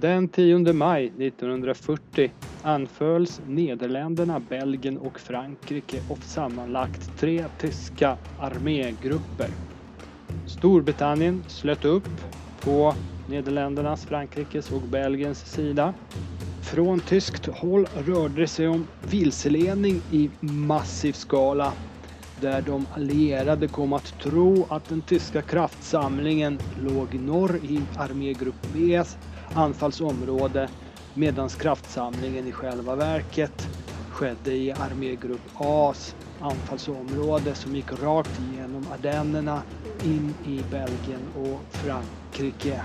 Den 10 maj 1940 anfölls Nederländerna, Belgien och Frankrike av sammanlagt tre tyska armégrupper. Storbritannien slöt upp på Nederländernas, Frankrikes och Belgiens sida. Från tyskt håll rörde det sig om vilseledning i massiv skala där de allierade kom att tro att den tyska kraftsamlingen låg norr i armégrupp B's anfallsområde medan kraftsamlingen i själva verket skedde i armégrupp A's anfallsområde som gick rakt igenom Ardennerna in i Belgien och Frankrike.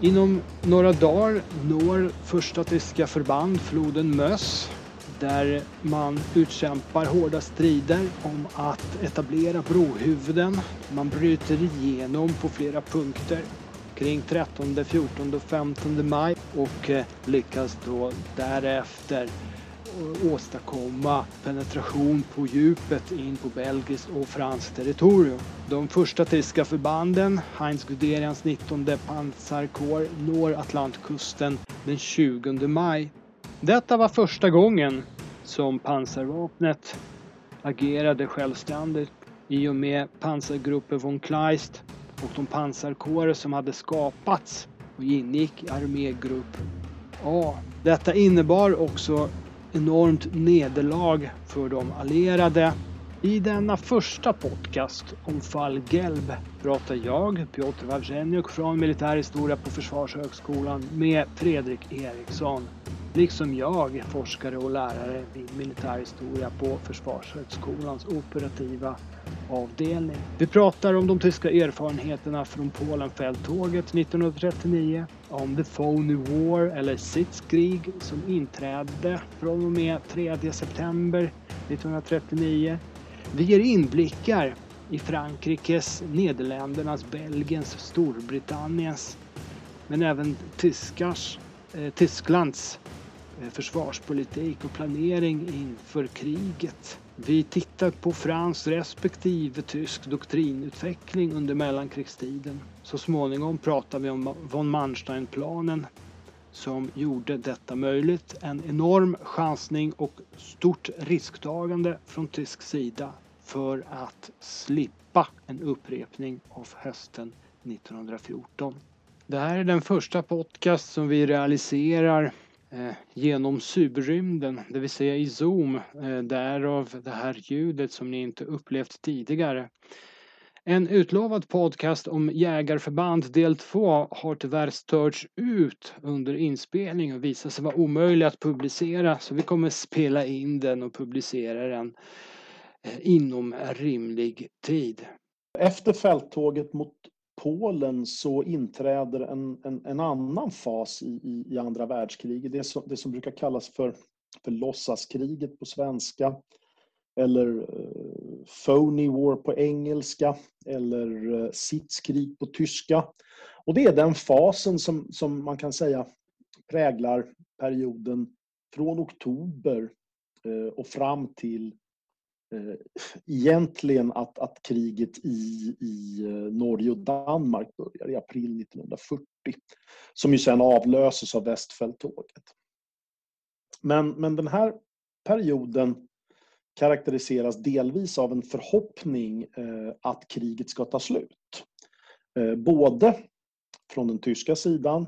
Inom några dagar når första tyska förband floden Möss där man utkämpar hårda strider om att etablera brohuvuden. Man bryter igenom på flera punkter kring 13, 14 och 15 maj och eh, lyckas då därefter eh, åstadkomma penetration på djupet in på belgiskt och franskt territorium. De första tyska förbanden, Heinz Guderians 19 pansarkår, når Atlantkusten den 20 maj. Detta var första gången som pansarvapnet agerade självständigt i och med pansargruppen von Kleist och de pansarkårer som hade skapats och ingick i armégrupp A. Detta innebar också enormt nederlag för de allierade. I denna första podcast om fall Gelb pratar jag, Piotr Wawrzeniuk från militärhistoria på Försvarshögskolan med Fredrik Eriksson. Liksom jag, forskare och lärare vid militärhistoria på Försvarshögskolans operativa avdelning. Vi pratar om de tyska erfarenheterna från Polenfälttåget 1939, om The Phony War eller Sitzkrieg som inträdde från och med 3 september 1939. Vi ger inblickar i Frankrikes, Nederländernas, Belgiens, Storbritanniens men även tyskars, eh, Tysklands eh, försvarspolitik och planering inför kriget. Vi tittar på fransk respektive tysk doktrinutveckling under mellankrigstiden. Så småningom pratar vi om von Manstein-planen som gjorde detta möjligt. En enorm chansning och stort risktagande från tysk sida för att slippa en upprepning av hösten 1914. Det här är den första podcast som vi realiserar Eh, genom subrymden, det vill säga i Zoom, eh, därav det här ljudet som ni inte upplevt tidigare. En utlovad podcast om jägarförband del 2 har tyvärr störts ut under inspelning och visat sig vara omöjlig att publicera så vi kommer spela in den och publicera den eh, inom rimlig tid. Efter fälttåget mot Polen så inträder en, en, en annan fas i, i, i, andra världskriget. Det som, det som brukar kallas för, för låtsaskriget på svenska. Eller eh, Phony War på engelska. Eller eh, ”sitzkrieg” på tyska. Och det är den fasen som, som man kan säga präglar perioden från oktober eh, och fram till Eh, egentligen att, att kriget i, i Norge och Danmark börjar i april 1940. Som ju sen avlöses av Västfälttåget. Men, men den här perioden karaktäriseras delvis av en förhoppning eh, att kriget ska ta slut. Eh, både från den tyska sidan,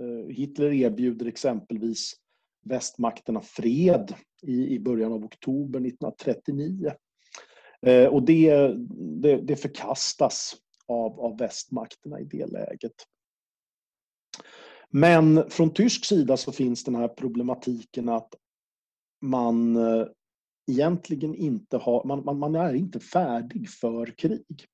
eh, Hitler erbjuder exempelvis västmakterna fred i, början av oktober 1939. Och det, det, det, förkastas av, av västmakterna i det läget. Men från tysk sida så finns den här problematiken att man egentligen inte har, man, man, man är inte färdig för krig.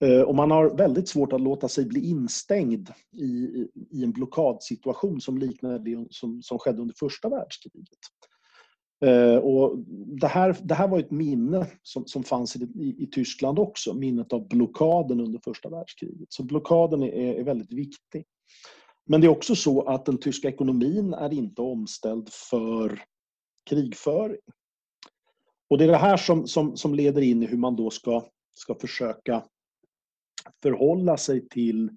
Eh, och man har väldigt svårt att låta sig bli instängd i, i en blockadsituation som liknar det som, som skedde under första världskriget. Eh, och det, här, det här var ett minne som, som fanns i, i, i, Tyskland också, minnet av blockaden under första världskriget. Så blockaden är, är väldigt viktig. Men det är också så att den tyska ekonomin är inte omställd för krigföring. Och det är det här som, som, som leder in i hur man då ska, ska försöka förhålla sig till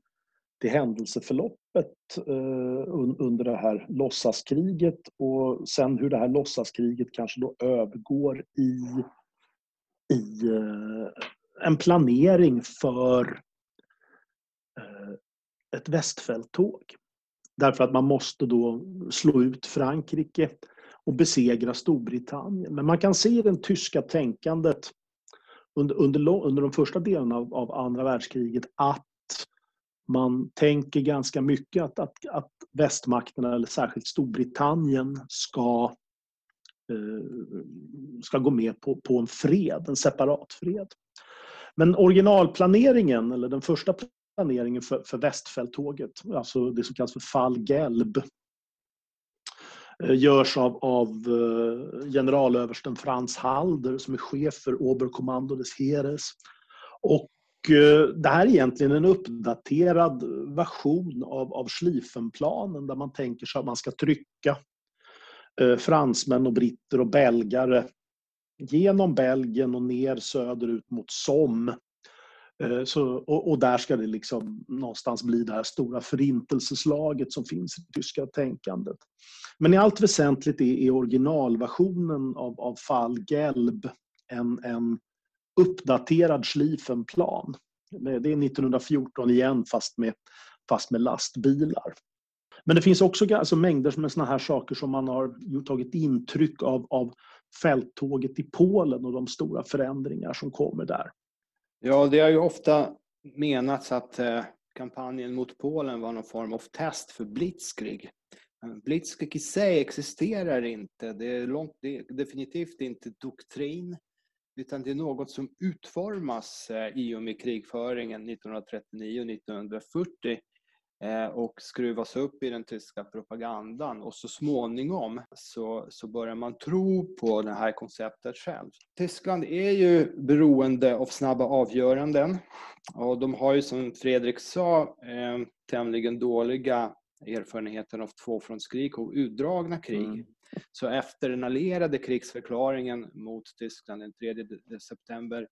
till händelseförloppet eh, under det här låtsaskriget och sen hur det här låtsaskriget kanske då övergår i, i eh, en planering för eh, ett västfälttåg. Därför att man måste då slå ut Frankrike och besegra Storbritannien. Men man kan se i det tyska tänkandet under, under, under de första delarna av, av andra världskriget att man tänker ganska mycket att, att, att västmakterna, eller särskilt Storbritannien, ska, eh, ska gå med på, på en fred, en separat fred. Men originalplaneringen, eller den första planeringen för, för västfälttåget, alltså det som kallas för Fall Gelb, Eh, görs av, av eh, generalöversten Frans Halder som är chef för Oberkommando des Heeres. Och eh, det här är egentligen en uppdaterad version av, av Schlieffenplanen där man tänker sig att man ska trycka fransmän och britter och belgare genom Belgien och ner söderut mot Somme Eh, så, och, och, där ska det liksom någonstans bli det här stora förintelseslaget som finns i det tyska tänkandet. Men i allt väsentligt är, är originalversionen av, av Fall Gelb en, en uppdaterad Schlieffenplan. Det är 1914 igen fast med, fast med lastbilar. Men det finns också alltså mängder med såna här saker som man har tagit intryck av, av fälttåget i Polen och de stora förändringar som kommer där. Ja, det har ju ofta menats att eh, kampanjen mot Polen var någon form av test för blitzkrig. Blitzkrig i sig existerar inte. Det är, långt, det är definitivt inte doktrin utan det är något som utformas eh, i och med krigföringen 1939 och 1940 och skruvas upp i den tyska propagandan och så småningom så, så börjar man tro på det här konceptet själv. Tyskland är ju beroende av snabba avgöranden och de har ju som Fredrik sa eh, tämligen dåliga erfarenheter av tvåfrontskrig och utdragna krig. Mm. Så efter den allierade krigsförklaringen mot Tyskland den 3 september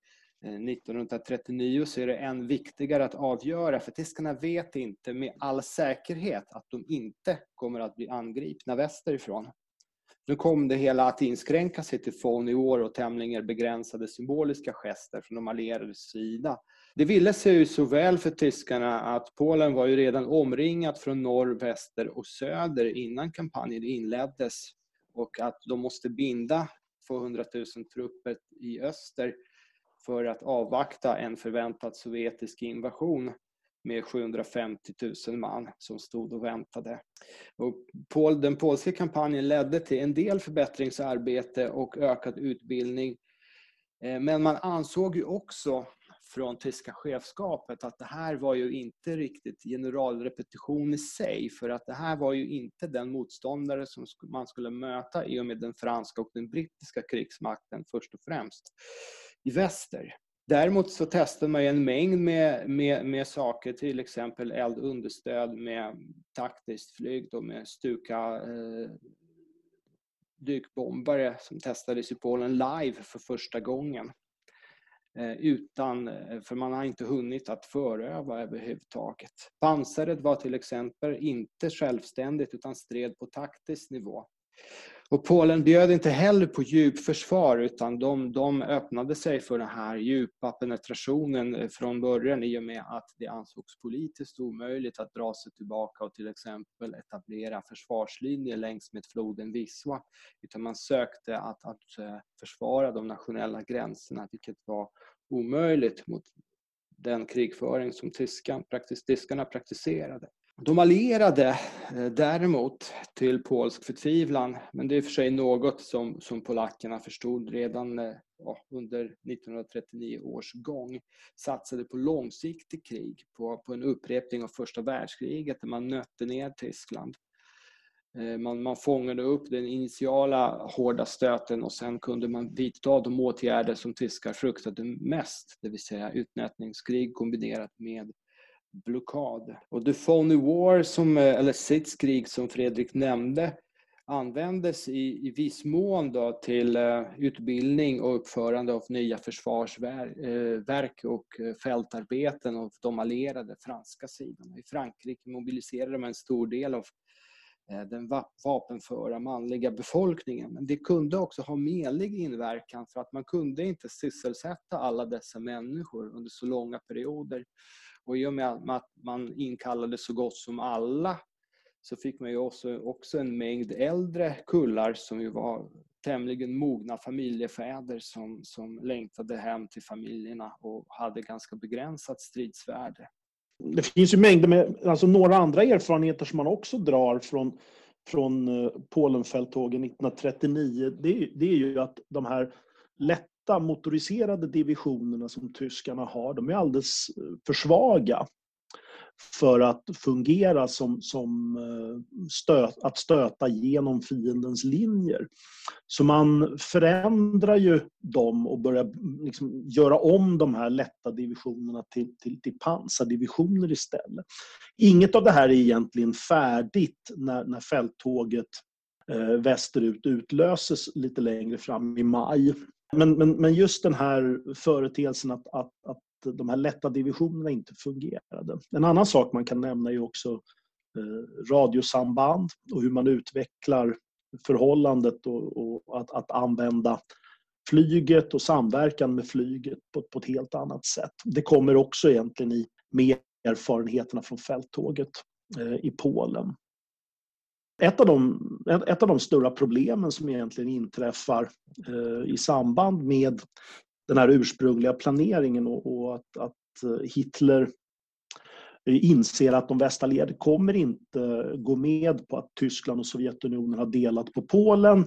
Eh, 1939 så är det än viktigare att avgöra för tyskarna vet inte med all säkerhet att de inte kommer att bli angripna västerifrån. Nu kom det hela att inskränka sig till fån i år och tämligen begränsade symboliska gester från de allierades sida. Det ville sig ju så väl för tyskarna att Polen var ju redan omringat från norr, väster och söder innan kampanjen inleddes och att de måste binda 200 000 trupper i öster för att avvakta en förväntad sovjetisk invasion med 750 000 man som stod och väntade. Och den polska kampanjen ledde till en del förbättringsarbete och ökad utbildning. Eh, men man ansåg ju också från tyska chefskapet att det här var ju inte riktigt generalrepetition i sig för att det här var ju inte den motståndare som man skulle möta i och med den franska och den brittiska krigsmakten först och främst i väster. Däremot så testar man en mängd med, med, med saker, till exempel eldunderstöd med taktiskt flyg, då med Stuka eh, dykbombare som testades i Polen live för första gången. Eh, utan, eh, för man har inte hunnit att föröva överhuvudtaget. Pansaret var till exempel inte självständigt utan stred på taktisk nivå. Och Polen bjöd inte heller på djupförsvar utan de, de öppnade sig för den här djupa penetrationen eh, från början i och med att det ansågs politiskt omöjligt att dra sig tillbaka och till exempel etablera försvarslinjer längs med floden Wisła. Utan man sökte att, att eh, försvara de nationella gränserna vilket var omöjligt mot den krigföring som tyskan, praktis, tyskarna praktiserade. De allierade eh, däremot till polsk förtvivlan, men det är i och för sig något som, som polackerna förstod redan eh, ja, under 1939 års gång, satsade på långsiktig krig, på, på en upprepning av första världskriget där man nötte ner Tyskland. Eh, man, man fångade upp den initiala hårda stöten och sen kunde man vidta de åtgärder som tyskar fruktade mest, det vill säga utnötningskrig kombinerat med blockad. Och The Phony War, som, eh, eller Sitzkrig som Fredrik nämnde, användes i, i viss mån då till uh, utbildning och uppförande av nya försvarsverk eh, uh, och uh, fältarbeten av de allierade franska sidan. I Frankrike mobiliserade man en stor del av den vapenföra manliga befolkningen. Men det kunde också ha menlig inverkan för att man kunde inte sysselsätta alla dessa människor under så långa perioder. Och i och med att man inkallade så gott som alla så fick man ju också, också en mängd äldre kullar som ju var tämligen mogna familjefäder som, som längtade hem till familjerna och hade ganska begränsat stridsvärde. Det finns ju mängder med, alltså några andra erfarenheter som man också drar från, från eh, Polenfälttågen 1939. Det, det är ju att de här lätta motoriserade divisionerna som tyskarna har, de är alldeles eh, för svaga för att fungera som, som eh, stöt, att stöta genom fiendens linjer. Så man förändrar ju dem och börjar mm, liksom göra om de här lätta divisionerna till, till, till pansardivisioner istället. Inget av det här är egentligen färdigt när, när fälttåget eh, västerut utlöses lite längre fram i maj. Men, men, men just den här företeelsen att, att, att de här lätta divisionerna inte fungerade. En annan sak man kan nämna är också eh, radiosamband och hur man utvecklar förhållandet och, och att, att, använda flyget och samverkan med flyget på, på, ett helt annat sätt. Det kommer också egentligen i med erfarenheterna från fälttåget eh, i Polen. Ett av, de, ett av de stora problemen som egentligen inträffar eh, i samband med den här ursprungliga planeringen och, och att, att, eh, Hitler eh, inser att de västallierade kommer inte gå med på att Tyskland och Sovjetunionen har delat på Polen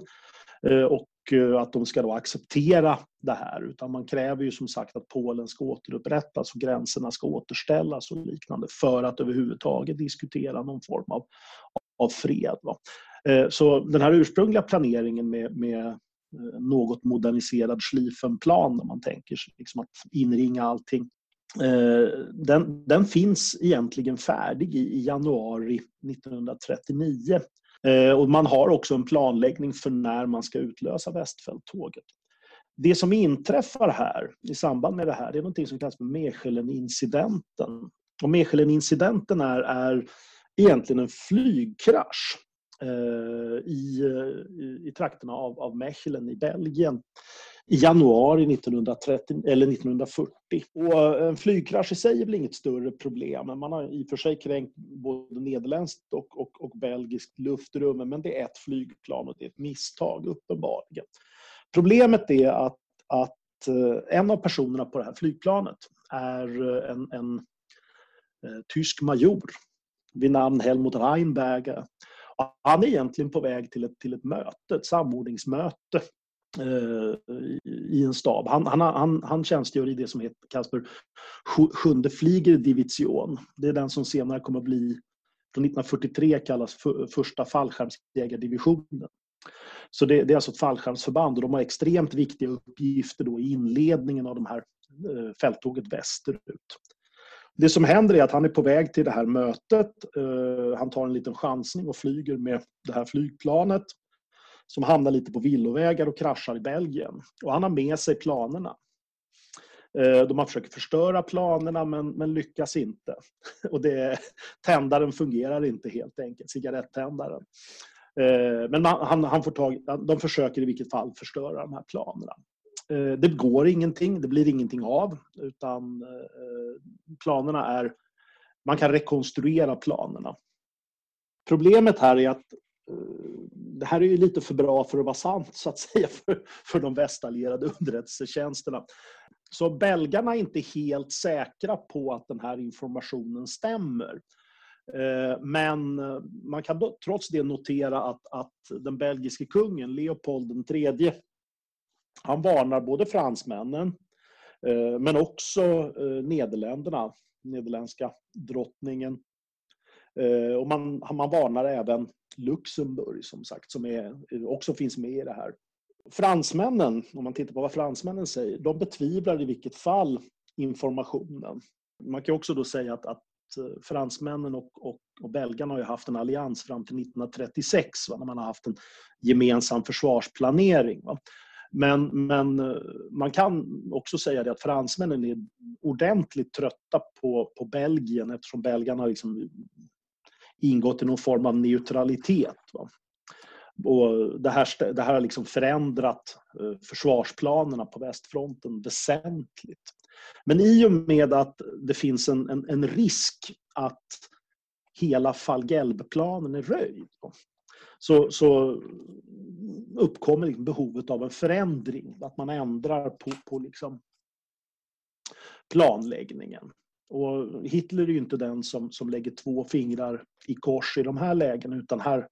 eh, och eh, att de ska då acceptera det här. Utan man kräver ju som sagt att Polen ska återupprättas och gränserna ska återställas och liknande för att överhuvudtaget diskutera någon form av, av fred. Va? Eh, så den här ursprungliga planeringen med, med eh, något moderniserad Schlieffenplan om man tänker sig liksom att inringa allting. Eh, den, den finns egentligen färdig i, januari 1939. Och man har också en planläggning för när man ska utlösa Västfälttåget. Det som inträffar här i samband med det här det är något som kallas för Mechelen-incidenten. Och Mechelen-incidenten är, är egentligen en flygkrasch Eh, i, eh, i, i trakterna av, av Mechelen i Belgien i januari 1930, eller 1940. Och eh, en flygkrasch i sig är väl inget större problem. Man har i och för sig kränkt både nederländskt och, och, och belgiskt luftrum, men det är ett flygplan och det är ett misstag uppenbarligen. Problemet är att, att eh, en av personerna på det här flygplanet är en, en, en tysk major vid namn Helmut Reinberger han är egentligen på väg till ett, till ett möte, ett samordningsmöte eh, i en stab. Han, han, han, han tjänstgör i det som heter, kallas för sjunde Fliegerdivision. Det är den som senare kommer att bli, från 1943 kallas för, första fallskärmsjägardivisionen. Så det, det, är alltså ett fallskärmsförband och de har extremt viktiga uppgifter då i inledningen av de här eh, fälttåget västerut. Det som händer är att han är på väg till det här mötet. Eh, han tar en liten chansning och flyger med det här flygplanet som hamnar lite på villovägar och kraschar i Belgien. Och han har med sig planerna. Eh, de har försökt förstöra planerna men, men lyckas inte. Och det, tändaren fungerar inte helt enkelt, cigarettändaren. Eh, men han, han får tag, de försöker i vilket fall förstöra de här planerna. Eh, det går ingenting, det blir ingenting av. Utan eh, planerna är... Man kan rekonstruera planerna. Problemet här är att eh, det här är ju lite för bra för att vara sant, så att säga, för, för de västallierade underrättelsetjänsterna. Så belgarna är inte helt säkra på att den här informationen stämmer. Eh, men eh, man kan trots det notera att, att den belgiske kungen, Leopold III, han varnar både fransmännen eh, men också eh, Nederländerna, nederländska drottningen. Eh, och man, man varnar även Luxemburg som sagt, som är, också finns med i det här. Fransmännen, om man tittar på vad fransmännen säger, de betvivlar i vilket fall informationen. Man kan också då säga att, att fransmännen och, och, och belgarna har ju haft en allians fram till 1936 va, när man har haft en gemensam försvarsplanering. Va. Men, men eh, man kan också säga det att fransmännen är ordentligt trötta på, på Belgien eftersom belgarna har liksom ingått i någon form av neutralitet. Va. Och det, här, det här har liksom förändrat eh, försvarsplanerna på västfronten väsentligt. Men i och med att det finns en, en, en risk att hela Falgelbplanen är röjd så, så uppkommer liksom behovet av en förändring. Att man ändrar på, på liksom planläggningen. Och Hitler är ju inte den som, som lägger två fingrar i kors i de här lägena utan här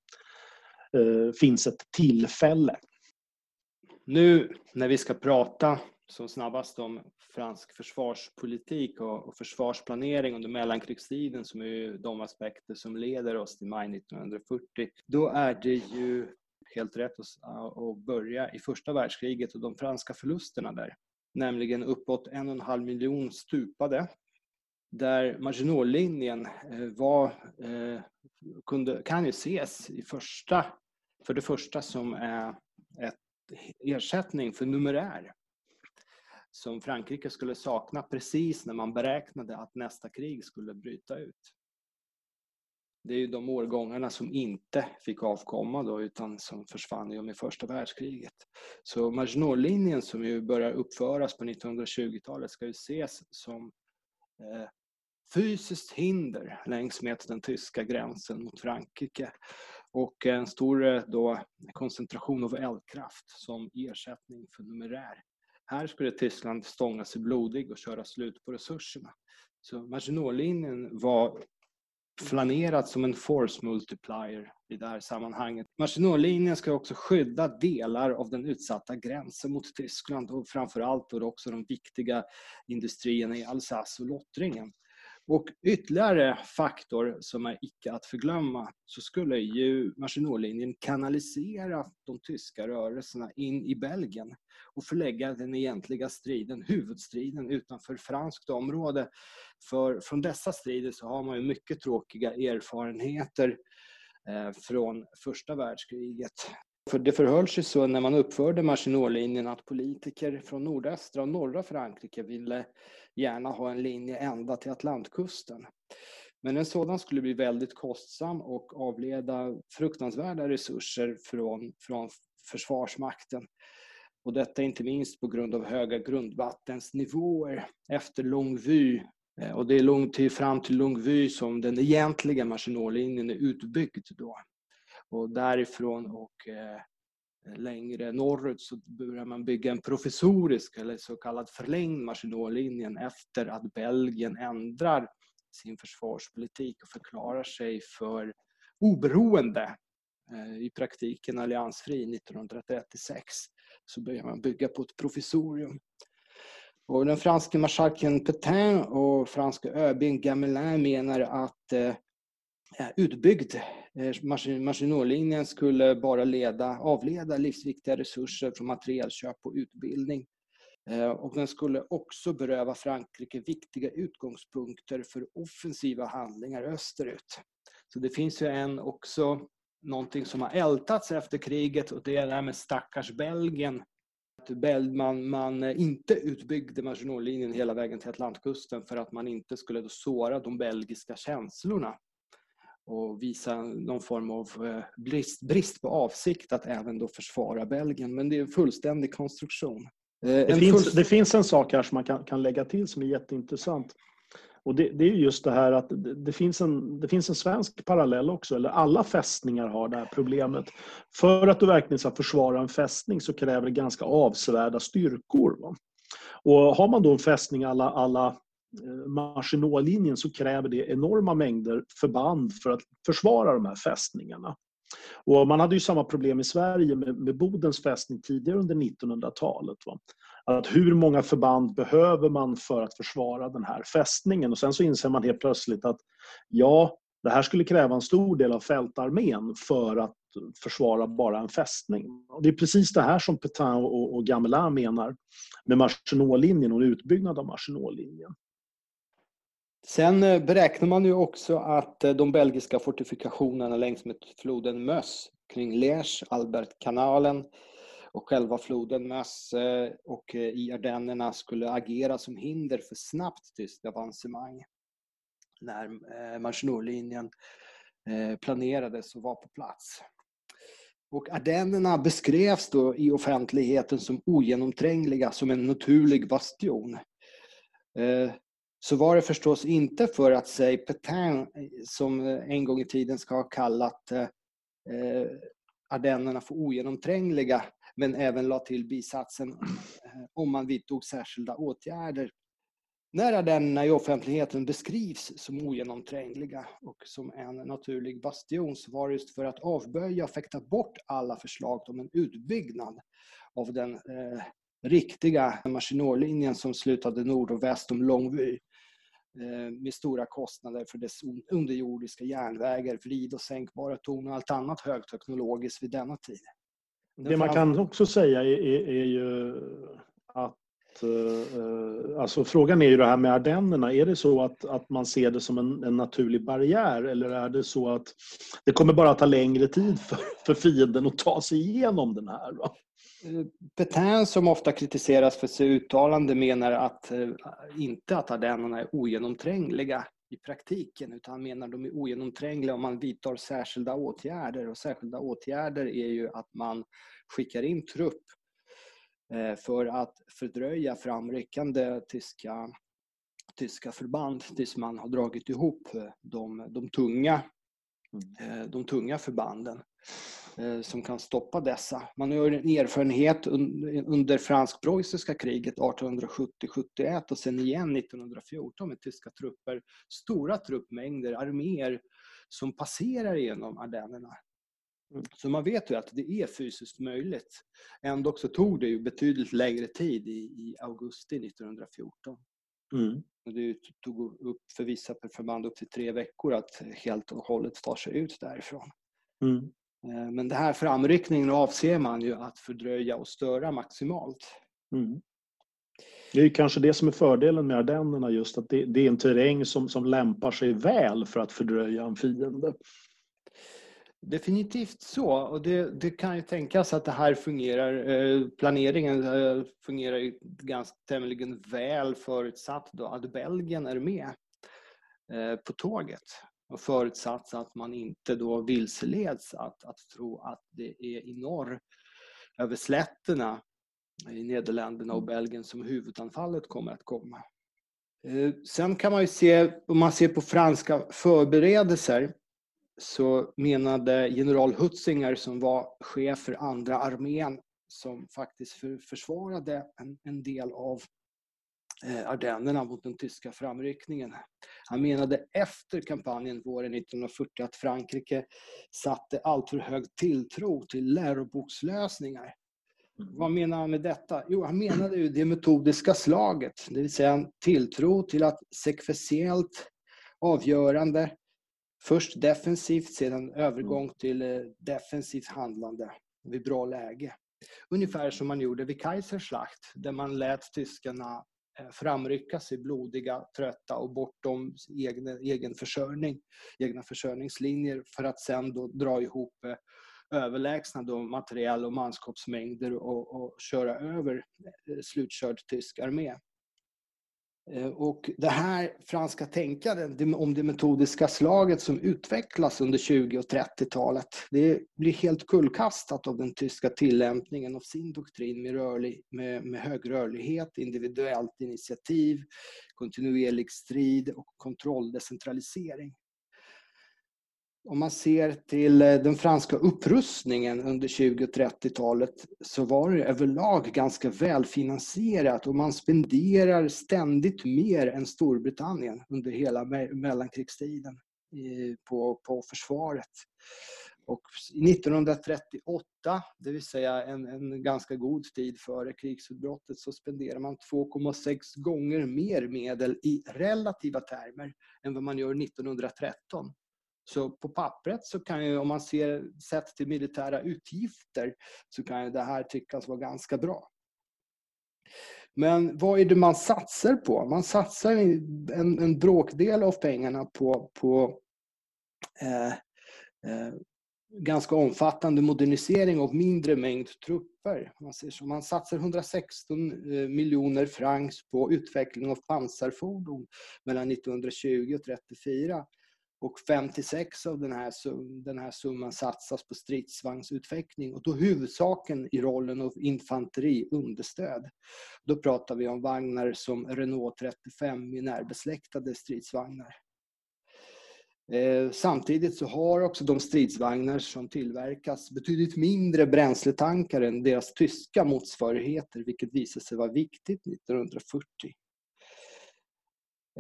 eh, finns ett tillfälle. Nu när vi ska prata som snabbast om fransk försvarspolitik och, försvarsplanering under mellankrigstiden som är de aspekter som leder oss till maj 1940. Då är det ju helt rätt att, börja i första världskriget och de franska förlusterna där. Nämligen uppåt en och en halv miljon stupade. Där Maginotlinjen eh, var, eh, kunde, kan ju ses i första, för det första som är ett ersättning för numerär som Frankrike skulle sakna precis när man beräknade att nästa krig skulle bryta ut. Det är ju de årgångarna som inte fick avkomma då, utan som försvann i och med första världskriget. Så Maginotlinjen som ju börjar uppföras på 1920-talet ska ju ses som eh, fysiskt hinder längs med den tyska gränsen mot Frankrike och en stor eh, då, koncentration av eldkraft som ersättning för numerär. Här skulle Tyskland stånga sig blodig och köra slut på resurserna. Så Maginotlinjen var planerat som en force multiplier i det här sammanhanget. Maginotlinjen ska också skydda delar av den utsatta gränsen mot Tyskland och framförallt då också de viktiga industrierna i Alsace och Lottringen. Och ytterligare faktor som är icke att förglömma så skulle ju Maginotlinjen kanalisera de tyska rörelserna in i Belgien och förlägga den egentliga striden, huvudstriden utanför franskt område. För från dessa strider så har man ju mycket tråkiga erfarenheter eh, från första världskriget. För det förhöll sig så när man uppförde Maginotlinjen att politiker från nordöstra och norra Frankrike ville gärna ha en linje ända till Atlantkusten. Men en sådan skulle bli väldigt kostsam och avleda fruktansvärda resurser från, från Försvarsmakten. Och detta inte minst på grund av höga grundvattensnivåer efter Longvy. Eh, och det är långt till, fram till Longvy som den egentliga Maginotlinjen är utbyggd då. Och därifrån och eh, längre norrut så börjar man bygga en provisorisk eller så kallad förlängd Maginotlinjen efter att Belgien ändrar sin försvarspolitik och förklarar sig för oberoende, eh, i praktiken alliansfri 1936, så börjar man bygga på ett provisorium. Och den franske marskalken Petain och franska ÖB Gamelin menar att eh, Eh, utbyggd eh, Maginotlinjen skulle bara leda, avleda livsviktiga resurser från materielköp och utbildning. Eh, och den skulle också beröva Frankrike viktiga utgångspunkter för offensiva handlingar österut. Så det finns ju en också någonting som har ältats efter kriget och det är det här med stackars Belgien. Att man, man inte utbyggde Maginotlinjen hela vägen till Atlantkusten för att man inte skulle såra de belgiska känslorna och visa någon form av eh, brist, brist på avsikt att även då försvara Belgien. Men det är en fullständig konstruktion. Eh, det, en finns, full... det finns en sak här som man kan, kan lägga till som är jätteintressant. Och det, det, är just det här att det, finns en, det finns en svensk parallell också, eller alla fästningar har det här problemet. För att du verkligen ska försvara en fästning så kräver det ganska avsevärda styrkor. Va? Och har man då en fästning alla, alla Eh, Maginotlinjen så kräver det enorma mängder förband för att försvara de här fästningarna. Och man hade ju samma problem i Sverige med, med Bodens fästning tidigare under 1900-talet. Att hur många förband behöver man för att försvara den här fästningen? Och sen så inser man helt plötsligt att ja, det här skulle kräva en stor del av fältarmén för att försvara bara en fästning. Och det är precis det här som Petain och, och Gamelin menar med Maginotlinjen och en utbyggnad av Maginotlinjen. Sen eh, beräknar man ju också att eh, de belgiska fortifikationerna längs med floden Möss kring Liège, Albertkanalen och själva floden Möss eh, och i Ardennerna skulle agera som hinder för snabbt tyskt avancemang när Maginotlinjen planerades och var på plats. Och Ardennerna beskrevs då i offentligheten som ogenomträngliga, som en naturlig bastion. Så var det förstås inte för att säg Petain, som en gång i tiden ska ha kallat eh, Ardennerna för ogenomträngliga, men även la till bisatsen eh, om man vidtog särskilda åtgärder. När Ardennerna i offentligheten beskrivs som ogenomträngliga och som en naturlig bastion så var det just för att avböja och fäkta bort alla förslag om en utbyggnad av den eh, riktiga Maginotlinjen som slutade nord och väst om Longwy Eh, med stora kostnader för dess underjordiska järnvägar, vrid och sänkbara torn och allt annat högteknologiskt vid denna tid. Det man kan också säga är, är, är ju att Eh, alltså frågan är ju det här med Ardennerna. Är det så att, att man ser det som en, en naturlig barriär eller är det så att det kommer bara ta längre tid för, för fienden att ta sig igenom den här? Va? Petain som ofta kritiseras för sitt uttalande menar att eh, inte att Ardennerna är ogenomträngliga i praktiken utan han menar att de är ogenomträngliga om man vidtar särskilda åtgärder och särskilda åtgärder är ju att man skickar in trupp Eh, för att fördröja framryckande tyska, tyska förband tills man har dragit ihop eh, de, de, tunga, mm. de tunga förbanden som kan stoppa dessa. Man har en erfarenhet under fransk-preussiska kriget 1870-71 och sen igen 1914 med tyska trupper, stora truppmängder, arméer som passerar genom Ardennerna. Mm. Så man vet ju att det är fysiskt möjligt. Ändå så tog det ju betydligt längre tid i, i augusti 1914. Mm. Det tog upp för vissa förband upp till tre veckor att helt och hållet ta sig ut därifrån. Mm. Eh, men den här framryckningen avser man ju att fördröja och störa maximalt. Mm. Det är kanske det som är fördelen med Ardennerna, just att det, det, är en terräng som, som lämpar sig väl för att fördröja en fiende. Definitivt så. Och det, det, kan ju tänkas att det här fungerar. Eh, planeringen eh, fungerar ju ganska tämligen väl förutsatt då att Belgien är med eh, på tåget. Och förutsatt att man inte då vilseleds att, att tro att det är i norr över slätterna i Nederländerna och Belgien som huvudanfallet kommer att komma. Sen kan man ju se, om man ser på franska förberedelser, så menade general Hutzinger som var chef för andra armén som faktiskt för, försvarade en, en, del av eh, Ardennerna mot den tyska framryckningen. Han menade efter kampanjen våren 1940 att Frankrike satte alltför hög tilltro till lärobokslösningar. Mm. Vad menar han med detta? Jo, han menade ju det metodiska slaget, det vill säga en tilltro till att sekventiellt avgörande Först defensivt, sedan övergång mm. till eh, defensivt handlande vid bra läge. Ungefär som man gjorde vid Kaiserslacht där man lät tyskarna eh, Eh, framrycka sig blodiga, trötta och bortom egen, egen försörjning, egna försörjningslinjer för att sen då dra ihop eh, överlägsna då materiell och manskapsmängder och, och köra över eh, slutkörd tysk armé. Eh, och det här franska tänkandet om det metodiska slaget som utvecklas under 20 och 30-talet, det blir helt kullkastat av den tyska tillämpningen av sin doktrin med, rörlig, med, med hög rörlighet, individuellt initiativ, kontinuerlig strid och kontrolldecentralisering om man ser till eh, den franska upprustningen under 20 och 30-talet så var det överlag ganska välfinansierat och man spenderar ständigt mer än Storbritannien under hela mellankrigstiden eh, på, på försvaret. Och 1938, det vill säga en, en ganska god tid före krigsutbrottet, så spenderar man 2,6 gånger mer medel i relativa termer än vad man gör 1913. Så på pappret så kan ju, om man ser sett till militära utgifter, så kan ju det här tyckas vara ganska bra. Men vad är det man satsar på? Man satsar en, en bråkdel av pengarna på, på eh, eh, ganska omfattande modernisering av mindre mängd trupper. Man, ser så. man satsar 116 eh, miljoner francs på utveckling av pansarfordon mellan 1920 och 1934. Och 56 av den här, den här summan satsas på stridsvagnsutveckling och då huvudsaken i rollen av infanteriunderstöd. Då pratar vi om vagnar som Renault 35 i närbesläktade stridsvagnar. Eh, samtidigt så har också de stridsvagnar som tillverkas betydligt mindre bränsletankar än deras tyska motsvarigheter, vilket visade sig vara viktigt 1940.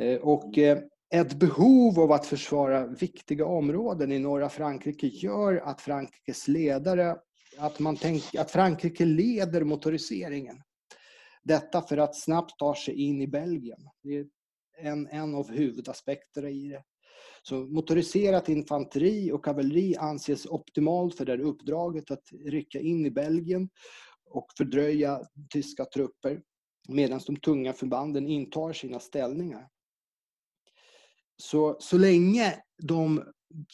Eh, och eh, ett behov av att försvara viktiga områden i norra Frankrike gör att Frankrikes ledare, att, man tänk, att Frankrike leder motoriseringen. Detta för att snabbt ta sig in i Belgien. Det är en, en av huvudaspekterna i det. Så motoriserat infanteri och kavalleri anses optimalt för det här uppdraget att rycka in i Belgien och fördröja tyska trupper medan de tunga förbanden intar sina ställningar. Så, så länge de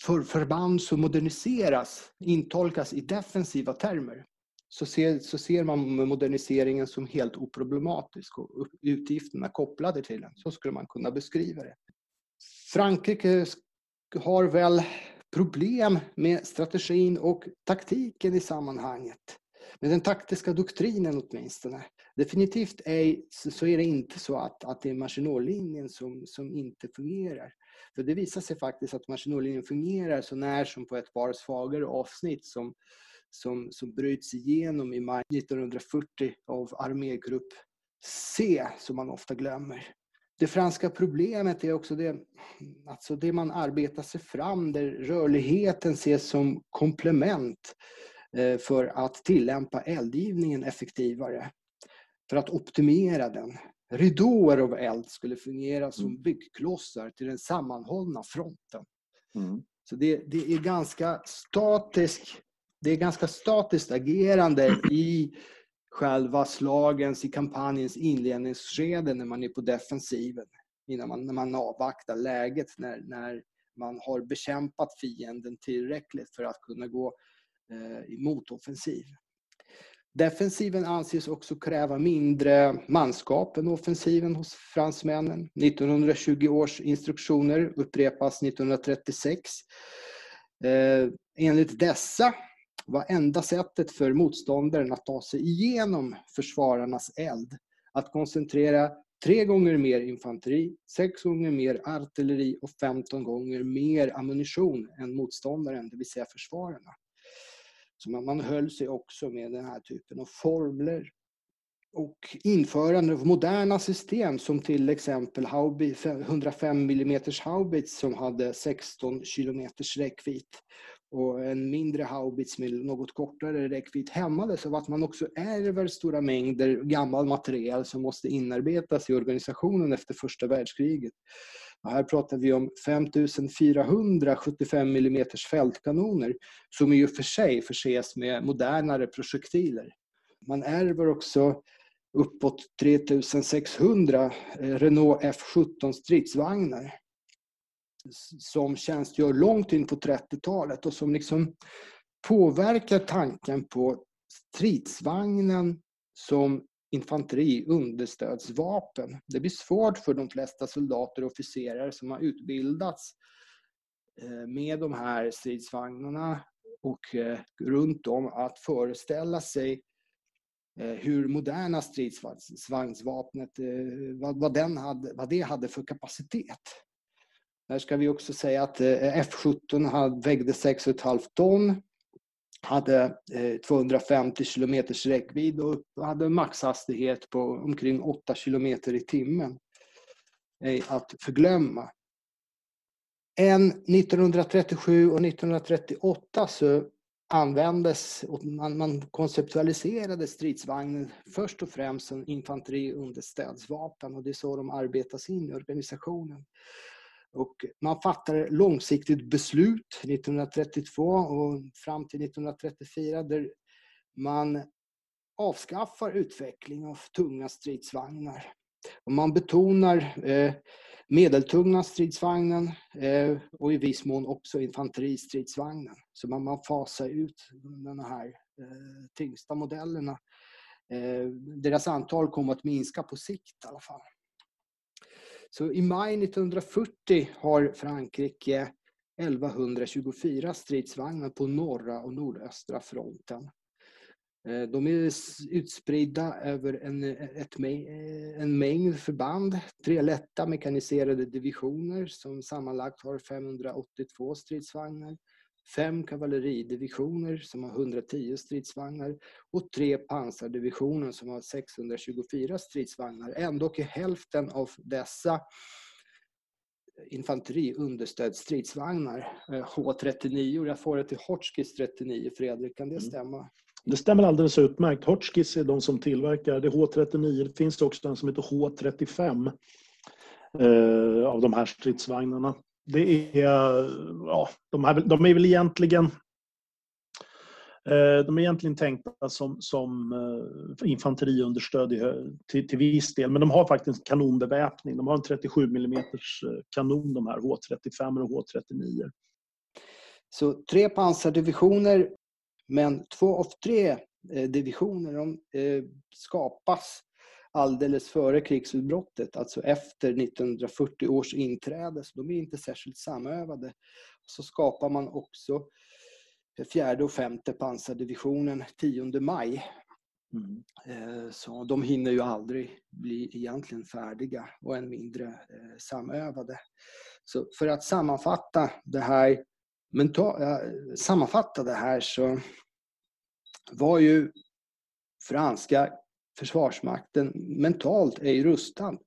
för förband som moderniseras intolkas i defensiva termer så ser, så ser man moderniseringen som helt oproblematisk och utgifterna kopplade till den. Så skulle man kunna beskriva det. Frankrike har väl problem med strategin och taktiken i sammanhanget. Men den taktiska doktrinen åtminstone. Definitivt ej, så är det inte så att, att det är Maginot-linjen som, som inte fungerar. För det visar sig faktiskt att Maginot-linjen fungerar så när som på ett par svagare avsnitt som, som, som bryts igenom i maj 1940 av armégrupp C, som man ofta glömmer. Det franska problemet är också det, alltså det man arbetar sig fram där rörligheten ses som komplement för att tillämpa eldgivningen effektivare. För att optimera den. Ridåer av eld skulle fungera som mm. byggklossar till den sammanhållna fronten. Mm. Så det, det, är ganska statiskt, det är ganska statiskt agerande i själva slagens, i kampanjens inledningsskede när man är på defensiven. Innan man, när man avvaktar läget när, när man har bekämpat fienden tillräckligt för att kunna gå eh, Eh, i motoffensiv. Defensiven anses också kräva mindre manskap än offensiven hos fransmännen. 1920 års instruktioner upprepas 1936. Eh, enligt dessa var enda sättet för motståndaren att ta sig igenom försvararnas eld att koncentrera tre gånger mer infanteri, sex gånger mer artilleri och 15 gånger mer ammunition än motståndaren, det vill säga försvararna. Så man, man höll sig också med den här typen av formler. Och införande av moderna system som till exempel 105 mm haubits som hade 16 km räckvidd och en mindre haubits med något kortare räckvidd hämmades av att man också ärver stora mängder gammal material som måste inarbetas i organisationen efter första världskriget. Och här pratar vi om 5400 75 mm fältkanoner som i och för sig förses med modernare projektiler. Man ärver också uppåt 3600 eh, Renault F17 stridsvagnar som tjänstgör långt in på 30-talet och som liksom påverkar tanken på stridsvagnen som infanteri, understödsvapen. Det blir svårt för de flesta soldater och officerare som har utbildats eh, med de här stridsvagnarna och eh, runt om att föreställa sig eh, hur moderna stridsvagnsvapnet, vad, den hade, vad det hade för kapacitet. Här ska vi också säga att F17 vägde 6,5 ton hade eh, 250 km kilometers räckvidd och hade maxhastighet på omkring 8 kilometer i timmen. ej Att förglömma. Än 1937 och 1938 så användes, man, man konceptualiserade stridsvagnen först och främst som infanteriunderställsvapen och det är så de arbetas in i organisationen. Och man fattar långsiktigt beslut 1932 och fram till 1934 där man avskaffar utveckling av tunga stridsvagnar. Och man betonar eh, medeltunga stridsvagnen eh, och i viss mån också infanteristridsvagnen. Så man, man fasar ut de här eh, tyngsta modellerna. Eh, deras antal kommer att minska på sikt i alla fall. Så i maj 1940 har Frankrike 1124 stridsvagnar på norra och nordöstra fronten. Eh, de är utspridda över en, ett, eh, en mängd förband. Tre lätta mekaniserade divisioner som sammanlagt har 582 stridsvagnar. Fem kavalleridivisioner som har 110 stridsvagnar och tre pansardivisioner som har 624 stridsvagnar. Ändå är hälften av dessa infanteri understödd stridsvagnar. H39, jag får det till Hotchkiss 39, Fredrik, kan det mm. stämma? Det stämmer alldeles utmärkt. Hotchkiss är de som tillverkar det H39. Det finns också en som heter H35 eh, av de här stridsvagnarna. Det är, ja, de, här, de är väl egentligen eh, de är egentligen tänkta som, som eh, infanteriunderstöd till, till viss del, men de har faktiskt kanonbeväpning. De har en 37 mm eh, kanon, de här H35 och H39. Så tre pansardivisioner men två av tre divisioner de skapas alldeles före krigsutbrottet, alltså efter 1940 års inträde. Så de är inte särskilt samövade. Så skapar man också fjärde och femte pansardivisionen 10 maj. Mm. Eh, så de hinner ju aldrig bli egentligen färdiga och än mindre samövade. Så för att sammanfatta det här, sammanfatta det här så var ju franska försvarsmakten mentalt ej rustad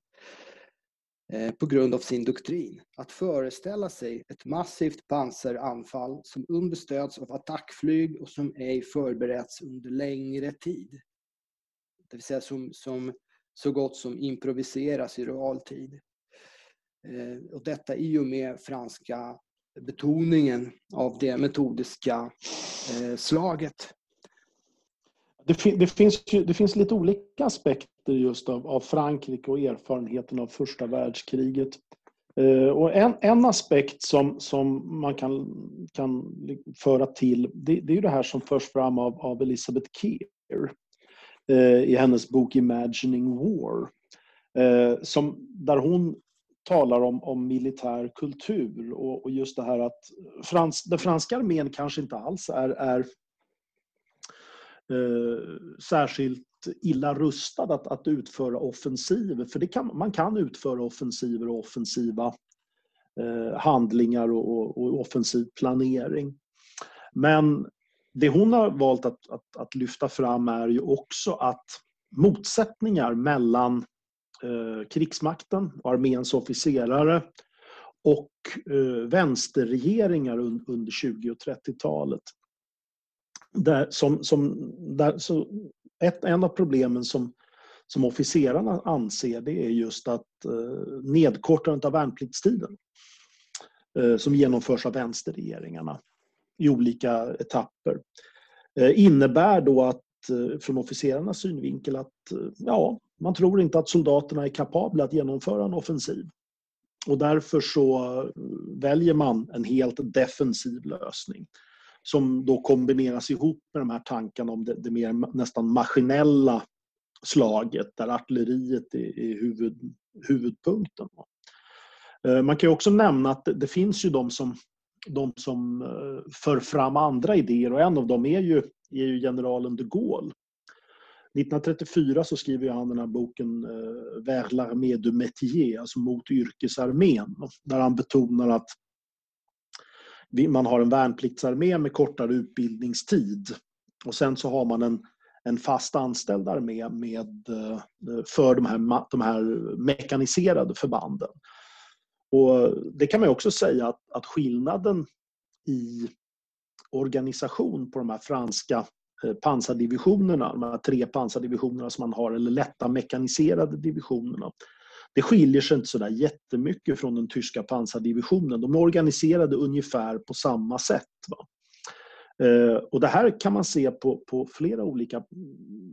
eh, på grund av sin doktrin. Att föreställa sig ett massivt pansaranfall som understöds av attackflyg och som ej förberetts under längre tid. Det vill säga som, som så gott som improviseras i realtid. Eh, och detta i och med franska betoningen av det metodiska eh, slaget. Det, det, finns, det finns lite olika aspekter just av, av Frankrike och erfarenheten av första världskriget. Eh, och en, en aspekt som, som man kan, kan föra till, det, det är det här som förs fram av, av Elisabeth Keir eh, i hennes bok Imagining War. Eh, som, där hon talar om, om militär kultur och, och just det här att frans, den franska armén kanske inte alls är, är Eh, särskilt illa rustad att, att utföra offensiver. För det kan, man kan utföra offensiver och offensiva eh, handlingar och, och, offensiv planering. Men det hon har valt att, att, att, lyfta fram är ju också att motsättningar mellan eh, krigsmakten och arméns officerare och eh, vänsterregeringar under 20 och 30-talet där, som, som, där, så ett, en av problemen som, som officerarna anser det är just att eh, nedkortandet av värnpliktstiden eh, som genomförs av vänsterregeringarna i olika etapper eh, innebär då att eh, från officerarnas synvinkel att eh, ja, man tror inte att soldaterna är kapabla att genomföra en offensiv. Och därför så eh, väljer man en helt defensiv lösning som då kombineras ihop med de här tankarna om det, det mer nästan maskinella slaget där artilleriet är, är huvud, huvudpunkten. Eh, man kan också nämna att det, finns ju de som, de som eh, för fram andra idéer och en av dem är ju, är ju generalen de Gaulle. 1934 så skriver han den här boken eh, Vers l'armée du métier, alltså mot yrkesarmén, där han betonar att man har en värnpliktsarmé med kortare utbildningstid. Och sen så har man en, en fast anställd armé med, eh, för de här, de här mekaniserade förbanden. Och det kan man också säga att, att skillnaden i organisation på de här franska eh, pansardivisionerna, de här tre pansardivisionerna som man har, eller lätta mekaniserade divisionerna, det skiljer sig inte sådär jättemycket från den tyska pansardivisionen. De är organiserade ungefär på samma sätt. Va? Eh, och det här kan man se på, på flera olika,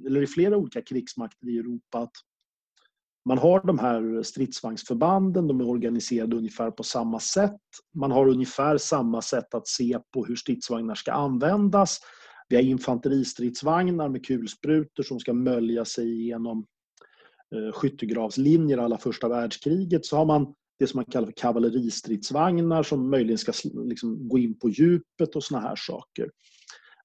eller i flera olika krigsmakter i Europa. Att man har de här stridsvagnsförbanden, de är organiserade ungefär på samma sätt. Man har ungefär samma sätt att se på hur stridsvagnar ska användas. Vi har infanteristridsvagnar med kulsprutor som ska mölja sig igenom Eh, skyttegravslinjer alla första världskriget. Så har man det som man kallar för kavalleristridsvagnar som möjligen ska liksom gå in på djupet och såna här saker.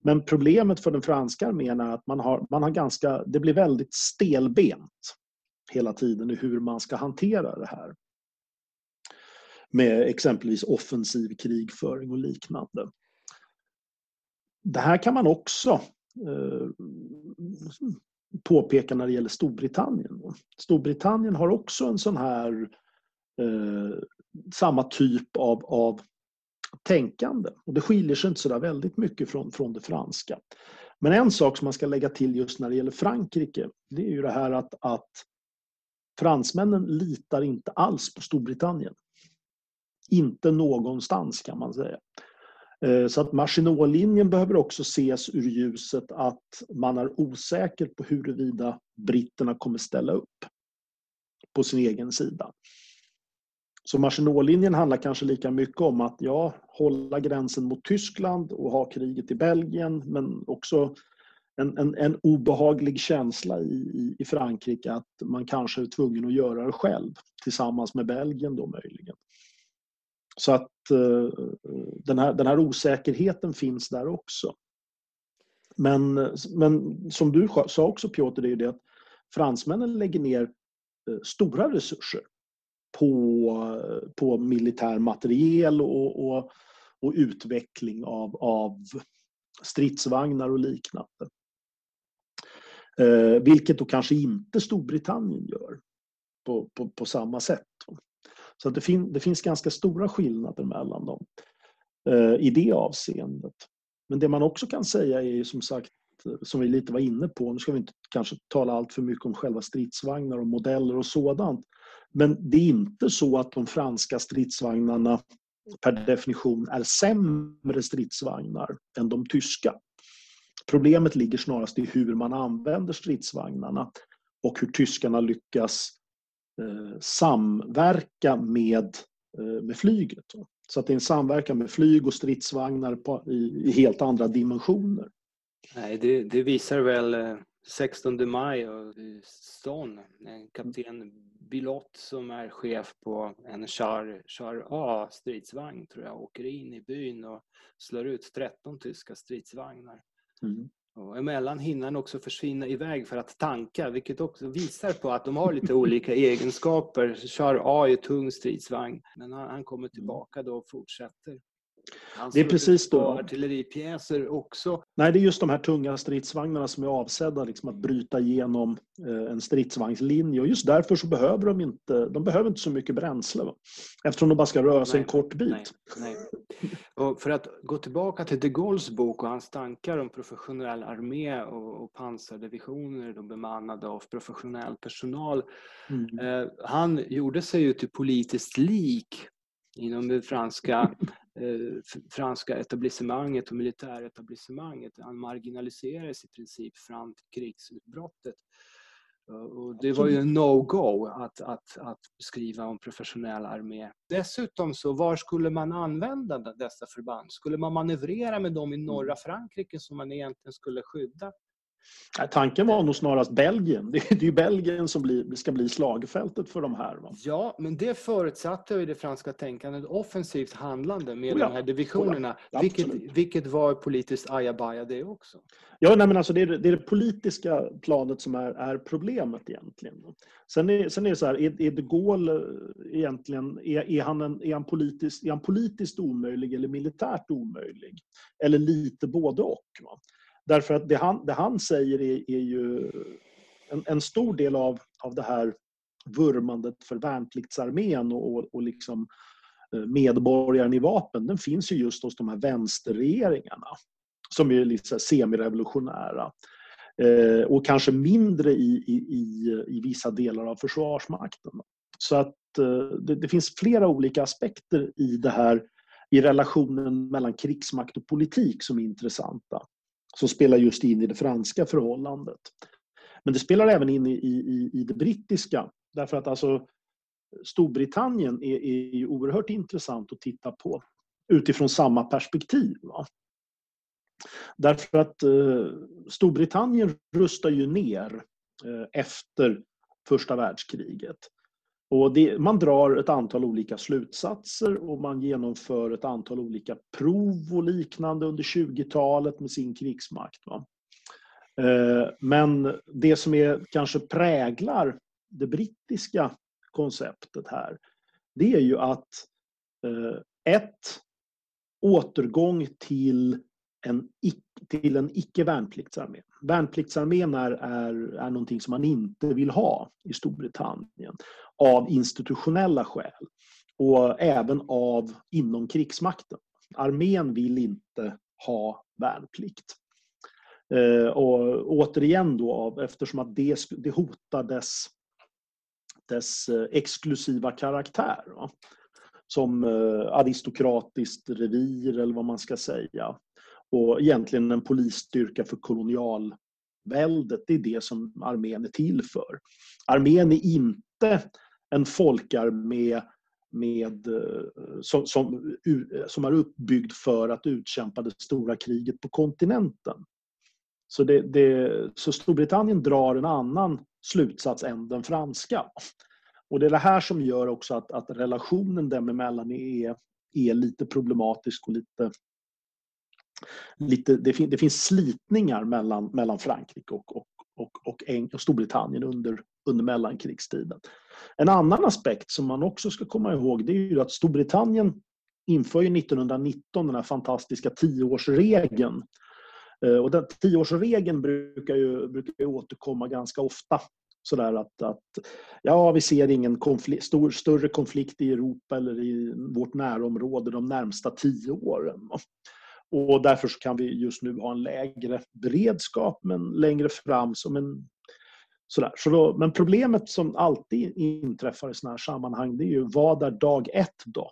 Men problemet för den franska armén är att man har, man har ganska, det blir väldigt stelbent hela tiden i hur man ska hantera det här. Med exempelvis offensiv krigföring och liknande. Det här kan man också eh, påpeka när det gäller Storbritannien. Storbritannien har också en sån här eh, samma typ av, av tänkande. Och det skiljer sig inte så där väldigt mycket från, från det franska. Men en sak som man ska lägga till just när det gäller Frankrike, det är ju det här att, att fransmännen litar inte alls på Storbritannien. Inte någonstans kan man säga. Eh, så att Maginot-linjen behöver också ses ur ljuset att man är osäker på huruvida britterna kommer ställa upp på sin egen sida. Så Maginot-linjen handlar kanske lika mycket om att ja, hålla gränsen mot Tyskland och ha kriget i Belgien men också en, en, en obehaglig känsla i, i, i, Frankrike att man kanske är tvungen att göra det själv tillsammans med Belgien då möjligen. Så att eh, den, här, den här osäkerheten finns där också. Men, men som du sa också Piotr, det är det att fransmännen lägger ner eh, stora resurser på, på militär materiel och, och, och utveckling av, av stridsvagnar och liknande. Eh, vilket då kanske inte Storbritannien gör på, på, på samma sätt. Så det, fin, det, finns ganska stora skillnader mellan dem eh, i det avseendet. Men det man också kan säga är ju som sagt, som vi lite var inne på, nu ska vi inte kanske tala allt för mycket om själva stridsvagnar och modeller och sådant. Men det är inte så att de franska stridsvagnarna per definition är sämre stridsvagnar än de tyska. Problemet ligger snarast i hur man använder stridsvagnarna och hur tyskarna lyckas eh, samverka med, eh, med flyget. Så att det är en samverkan med flyg och stridsvagnar på, i, i, helt andra dimensioner. Nej, det, det visar väl 16 eh, maj och Ston, kapten Bilott som är chef på en Char, Char A stridsvagn tror jag, åker in i byn och slår ut 13 tyska stridsvagnar. Mm. Och emellan hinner han också försvinna iväg för att tanka, vilket också visar på att de har lite olika egenskaper. Kör A i tung stridsvagn, men han, kommer tillbaka då och fortsätter. Han det är precis då. artilleripjäser också. Nej, det är just de här tunga stridsvagnarna som är avsedda liksom att bryta igenom eh, en stridsvagnslinje. Och just därför så behöver de inte, de behöver inte så mycket bränsle. Va? Eftersom de bara ska röra sig nej, en kort bit. Nej, nej. För att gå tillbaka till de Gaulles bok och hans tankar om professionell armé och, och pansardivisioner de bemannade av professionell personal. Mm. Eh, han gjorde sig ju till politiskt lik inom det franska franska etablissemanget och militäretablissemanget. Han marginaliserades i princip fram till krigsutbrottet. Och det var ju en no-go att, att, att skriva om professionell armé. Dessutom så, var skulle man använda dessa förband? Skulle man manövrera med dem i norra Frankrike som man egentligen skulle skydda? Tanken var nog snarast Belgien. Det är ju Belgien som blir, ska bli slagfältet för de här. Va? Ja, men det förutsatte ju det franska tänkandet offensivt handlande med oh ja, de här divisionerna. Oh ja, vilket, vilket var politiskt ajabaja det också. Ja, nej, men alltså det, är, det är det politiska planet som är, är problemet egentligen. Sen är, sen är det så här, är, är de Gaulle eh, egentligen, är, är, han en, är, han politiskt, är han politiskt omöjlig eller militärt omöjlig? Eller lite både och. Va? Därför att det han, det han säger är, är ju en, en, stor del av, av det här vurmandet för värnpliktsarmén och, och, och liksom eh, medborgaren i vapen, den finns ju just hos de här vänsterregeringarna som är lite semirevolutionära. Eh, och kanske mindre i, i, i, i, vissa delar av Försvarsmakten. Så att eh, det, det, finns flera olika aspekter i det här i relationen mellan krigsmakt och politik som är intressanta. Som spelar just in i det franska förhållandet. Men det spelar även in i, i, i det brittiska. Därför att alltså Storbritannien är, är oerhört intressant att titta på utifrån samma perspektiv. Va? Därför att eh, Storbritannien rustar ju ner eh, efter första världskriget. Och det, man drar ett antal olika slutsatser och man genomför ett antal olika prov och liknande under 20-talet med sin krigsmakt. Va? Eh, men det som är, kanske präglar det brittiska konceptet här, det är ju att eh, ett, återgång till en, till en icke värnpliktsarmé. Värnpliktsarmén är, är, är någonting som man inte vill ha i Storbritannien av institutionella skäl och även av inom krigsmakten. Armén vill inte ha värnplikt. Eh, och återigen då, av, eftersom att det, det hotar dess, dess eh, exklusiva karaktär. Va? Som eh, aristokratiskt revir eller vad man ska säga. Och egentligen en polisstyrka för kolonialväldet, det är det som armén är till för. Armén är inte en folkarmé med, eh, som, som, som är uppbyggd för att utkämpa det stora kriget på kontinenten. Så, det, det, så Storbritannien drar en annan slutsats än den franska. Och det är det här som gör också att, att relationen dem emellan är, är lite problematisk och lite lite det, fin, det finns slitningar mellan, mellan Frankrike och, och, och, och, och Storbritannien under, under mellankrigstiden. En annan aspekt som man också ska komma ihåg det är ju att Storbritannien inför 1919 den här fantastiska tioårsregeln eh, och den tioårsregeln brukar ju, brukar ju återkomma ganska ofta. Sådär att, att ja, vi ser ingen konflikt, stor, större konflikt i Europa eller i vårt närområde de närmsta tio åren. Och därför kan vi just nu ha en lägre beredskap, men längre fram som en Sådär. Så då, men problemet som alltid inträffar i sådana här sammanhang det är ju vad är dag ett då?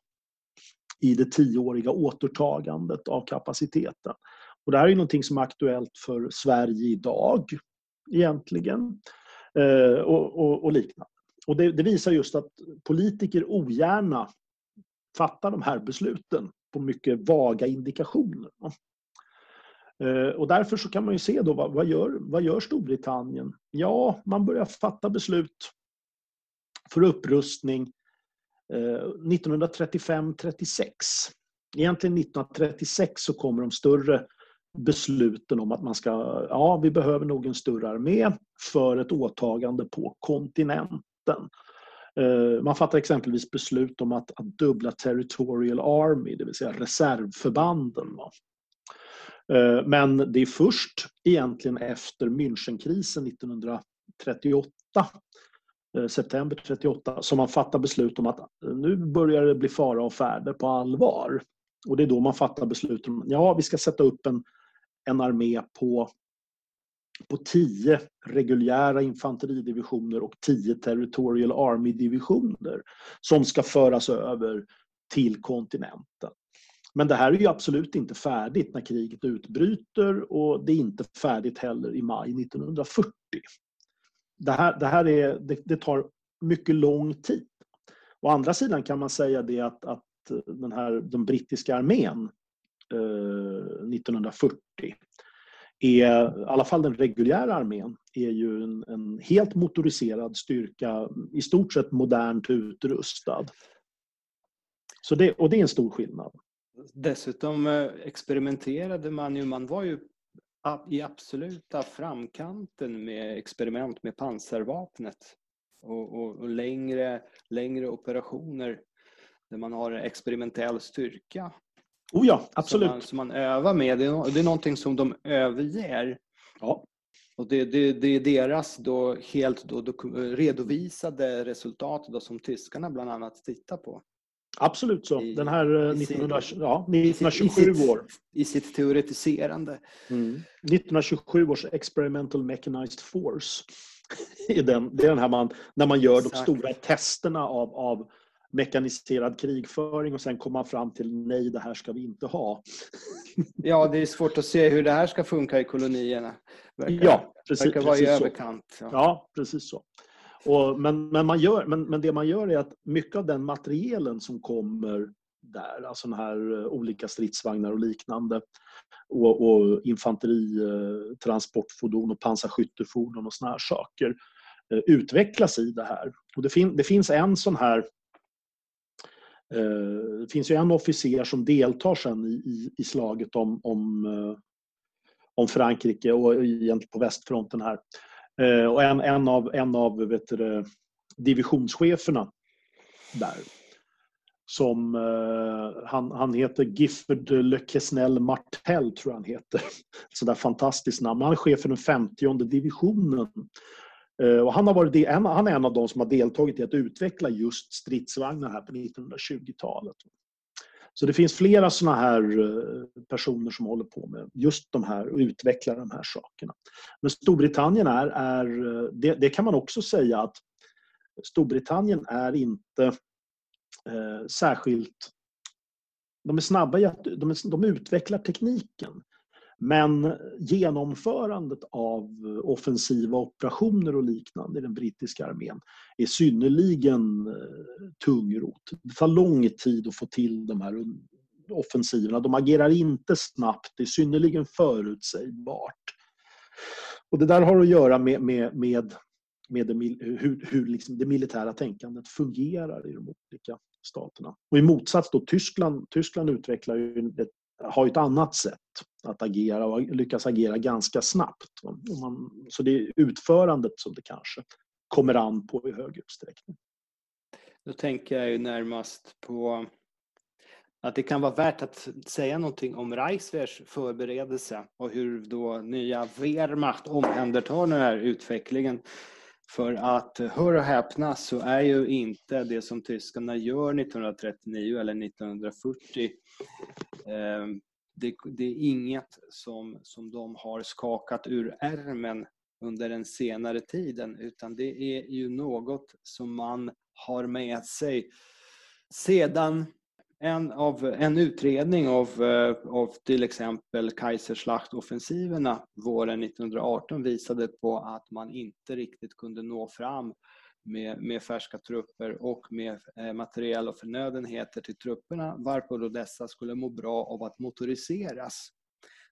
I det tioåriga återtagandet av kapaciteten. Och det här är någonting som är aktuellt för Sverige idag egentligen. Eh, och, och, och, liknande. Och det, det, visar just att politiker ogärna fattar de här besluten på mycket vaga indikationer. Eh, och därför så kan man ju se då vad, gör, vad gör Storbritannien? Ja, man börjar fatta beslut för upprustning eh, 1935-36. Egentligen 1936 så kommer de större besluten om att man ska, ja vi behöver nog en större armé för ett åtagande på kontinenten. Eh, man fattar exempelvis beslut om att, att dubbla Territorial Army, det vill säga reservförbanden. Va? Eh, men det är först egentligen efter Münchenkrisen 1938 eh, september 38 som man fattar beslut om att nu börjar det bli fara och färde på allvar. Och det är då man fattar beslut om ja, vi ska sätta upp en en armé på, på tio reguljära infanteridivisioner och tio Territorial Army-divisioner som ska föras över till kontinenten. Men det här är ju absolut inte färdigt när kriget utbryter och det är inte färdigt heller i maj 1940. Det här, det här är, det, det tar mycket lång tid. Å andra sidan kan man säga det att, att den, här, den brittiska armén eh, 1940 är, i alla fall den reguljära armén, är ju en, en, helt motoriserad styrka, i stort sett modernt utrustad. Så det, och det är en stor skillnad. Dessutom eh, experimenterade man ju, man var ju i absoluta framkanten med experiment med pansarvapnet och, och, och längre, längre operationer där man har experimentell styrka Oh ja, absolut. Som man, som man övar med. Det är, det är någonting som de överger. Ja. Och det, det, det är deras då helt då, redovisade resultat då, som tyskarna bland annat tittar på. Absolut så. Den här 1900, sin, ja, 1927 i sitt, år. I sitt teoretiserande. Mm. 1927 års Experimental Mechanized Force. den, det är den här man, när man gör Exakt. de stora testerna av, av mekaniserad krigföring och sen kom man fram till nej, det här ska vi inte ha. Ja, det är svårt att se hur det här ska funka i kolonierna. Verkar, ja, precis, verkar vara i överkant. Ja. ja, precis så. Och, men, men, man gör, men, men det man gör är att mycket av den materielen som kommer där, alltså den här eh, olika stridsvagnar och liknande och, och infanteritransportfordon och pansarskyttefordon och såna här saker eh, utvecklas i det här. Och det, fin, det finns en sån här eh, Eh, det finns ju en officer som deltar sen i, i, i slaget om, om, eh, om Frankrike och egentligen på västfronten här. Eh, och en, en av, en av vet du, divisionscheferna där som han, han heter Gifford Le Quesnel Martel, tror jag han heter. Sådär fantastiskt namn. Han är chef för den 50 divisionen. Eh, och han, har varit en, han är en av de som har deltagit i att utveckla just stridsvagnar här på 1920-talet. Så det finns flera sådana här eh, personer som håller på med just de här och utvecklar de här sakerna. Men Storbritannien är, är eh, det, det kan man också säga att Storbritannien är inte eh, särskilt... De är snabba i att de, är, de utvecklar tekniken. Men genomförandet av offensiva operationer och liknande i den brittiska armén är synnerligen eh, tungrot. Det tar lång tid att få till de här offensiverna. De agerar inte snabbt, det är synnerligen förutsägbart. Och det där har att göra med, med, med, med det, hur, hur liksom det militära tänkandet fungerar i de olika staterna. Och i motsats då Tyskland, Tyskland utvecklar ju ett, har ett annat sätt att agera och lyckas agera ganska snabbt. Man, så det är utförandet som det kanske kommer an på i hög utsträckning. Då tänker jag ju närmast på att det kan vara värt att säga någonting om Reichswehrs förberedelse och hur då nya Wehrmacht omhändertar den här utvecklingen. För att, hör och häpna, så är ju inte det som tyskarna gör 1939 eller 1940 eh, det, det, är inget som, som de har skakat ur ärmen under den senare tiden, utan det är ju något som man har med sig sedan en, av, en utredning av, eh, av till exempel Kaiserslachtoffensiverna våren 1918 visade på att man inte riktigt kunde nå fram med, med färska trupper och med eh, materiell och förnödenheter till trupperna varpå då dessa skulle må bra av att motoriseras.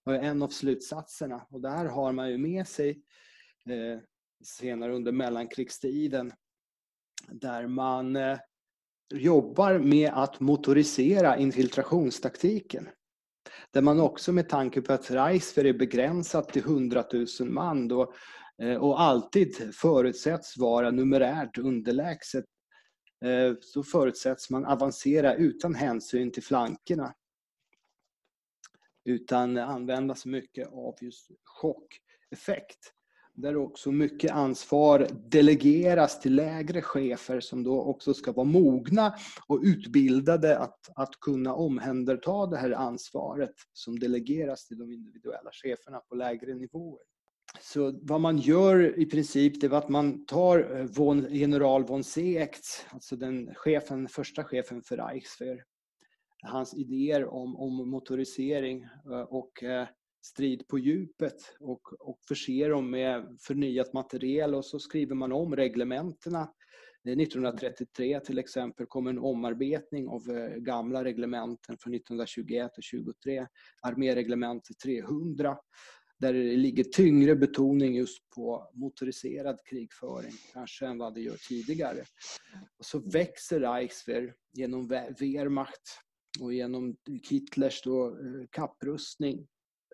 Det var en av slutsatserna och där har man ju med sig eh, senare under mellankrigstiden där man eh, jobbar med att motorisera infiltrationstaktiken. Där man också med tanke på att Reisfer är begränsat till 100 000 man då, eh, och alltid förutsätts vara numerärt underlägset eh, så förutsätts man avancera utan hänsyn till flankerna. Utan använda så mycket av just chockeffekt där också mycket ansvar delegeras till lägre chefer som då också ska vara mogna och utbildade att, att kunna omhänderta det här ansvaret som delegeras till de individuella cheferna på lägre nivåer. Så vad man gör i princip det är att man tar eh, von, general von Seeckt, alltså den chefen, första chefen för Reichswehr, hans idéer om, om motorisering eh, och eh, strid på djupet och, och förser dem med förnyat material och så skriver man om reglementena. 1933 till exempel kom en omarbetning av eh, gamla reglementen från 1921 och 23, arméreglementet 300, där det ligger tyngre betoning just på motoriserad krigföring, kanske än vad det gör tidigare. Och så växer Reichswehr genom Wehrmacht och genom Hitlers då, eh, kapprustning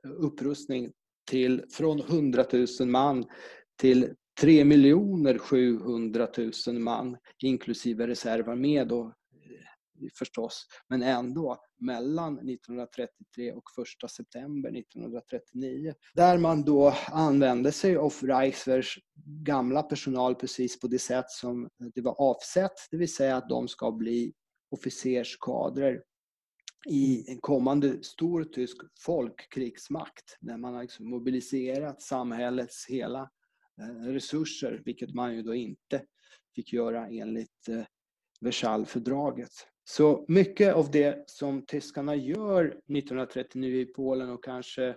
upprustning till, från 100 000 man till 3 700 000 man, inklusive reservarmé då eh, förstås, men ändå mellan 1933 och 1 september 1939. Där man då använde sig av Reichswehrs gamla personal precis på det sätt som det var avsett, det vill säga att de ska bli officerskadrer i en kommande stor tysk folkkrigsmakt när man har liksom mobiliserat samhällets hela eh, resurser, vilket man ju då inte fick göra enligt eh, Versaillesfördraget. Så mycket av det som tyskarna gör 1939 i Polen och kanske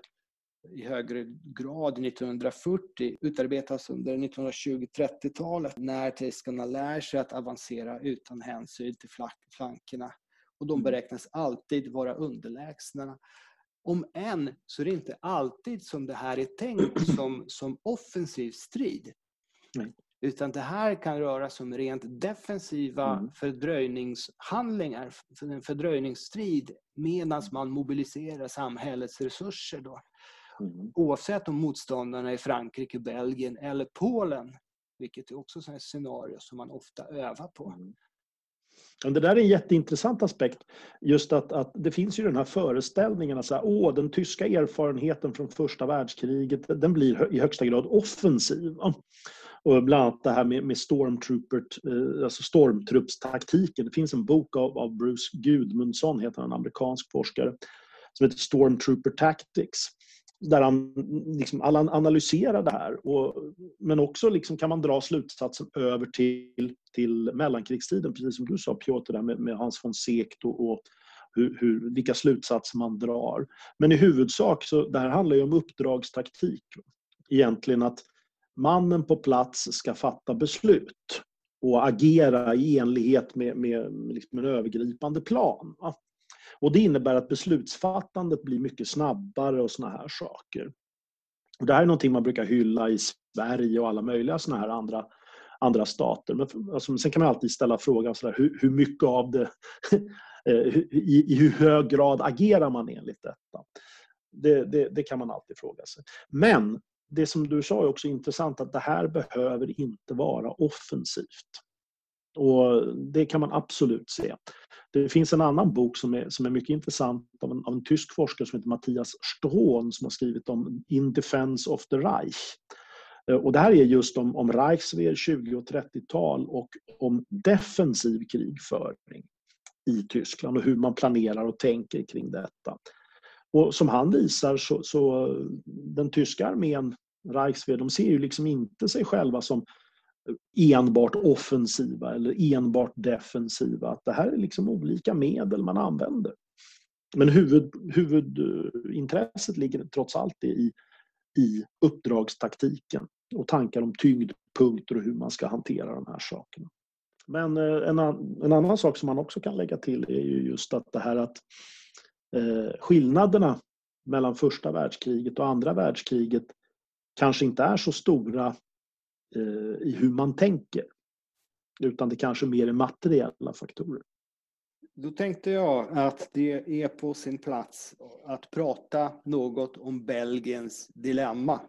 i högre grad 1940 utarbetas under 1920-30-talet när tyskarna lär sig att avancera utan hänsyn till flankerna. Och de mm. beräknas alltid vara underlägsna. Om än så är det inte alltid som det här är tänkt som, som offensiv strid. Nej. Utan det här kan röra sig om rent defensiva mm. fördröjningshandlingar, en fördröjningsstrid medan man mobiliserar samhällets resurser. Då. Mm. Oavsett om motståndarna är Frankrike, Belgien eller Polen. Vilket är också ett scenario som man ofta övar på. Mm. Det där är en jätteintressant aspekt. Just att, att det finns ju den här föreställningen att så här, åh, den tyska erfarenheten från första världskriget den blir i högsta grad offensiv. Och bland annat det här med, med eh, alltså stormtruppstaktiken. Det finns en bok av, av Bruce Gudmundsson, heter en amerikansk forskare, som heter Stormtrooper Tactics där han liksom analyserar det här. Och, men också liksom kan man dra slutsatsen över till, till mellankrigstiden, precis som du sa Piotr, med, med Hans von Sekt och, och hur, hur, vilka slutsatser man drar. Men i huvudsak, så det här handlar ju om uppdragstaktik. Egentligen att mannen på plats ska fatta beslut och agera i enlighet med, med, med liksom en övergripande plan. Va? Och Det innebär att beslutsfattandet blir mycket snabbare och såna här saker. Och det här är någonting man brukar hylla i Sverige och alla möjliga såna här andra, andra stater. Men alltså, sen kan man alltid ställa frågan så där, hur, hur mycket av det, eh, i, i hur hög grad agerar man enligt detta? Det, det, det, kan man alltid fråga sig. Men det som du sa är också intressant att det här behöver inte vara offensivt. Och Det kan man absolut se. Det finns en annan bok som är, som är mycket intressant av en, av en tysk forskare som heter Mattias Strohn som har skrivit om In Defense of the Reich. Eh, och det här är just om, om Reichswehr 20 och 30-tal och om defensiv krigföring i Tyskland och hur man planerar och tänker kring detta. Och som han visar så, så den tyska armén, Reichswehr, de ser ju liksom inte sig själva som enbart offensiva eller enbart defensiva. Att det här är liksom olika medel man använder. Men huvud, huvudintresset ligger trots allt i, i uppdragstaktiken och tankar om tyngdpunkter och hur man ska hantera de här sakerna. Men eh, en, en annan sak som man också kan lägga till är ju just att det här att eh, skillnaderna mellan första världskriget och andra världskriget kanske inte är så stora Eh, i hur man tänker. Utan det kanske mer är materiella faktorer. Då tänkte jag att det är på sin plats att prata något om Belgiens dilemma.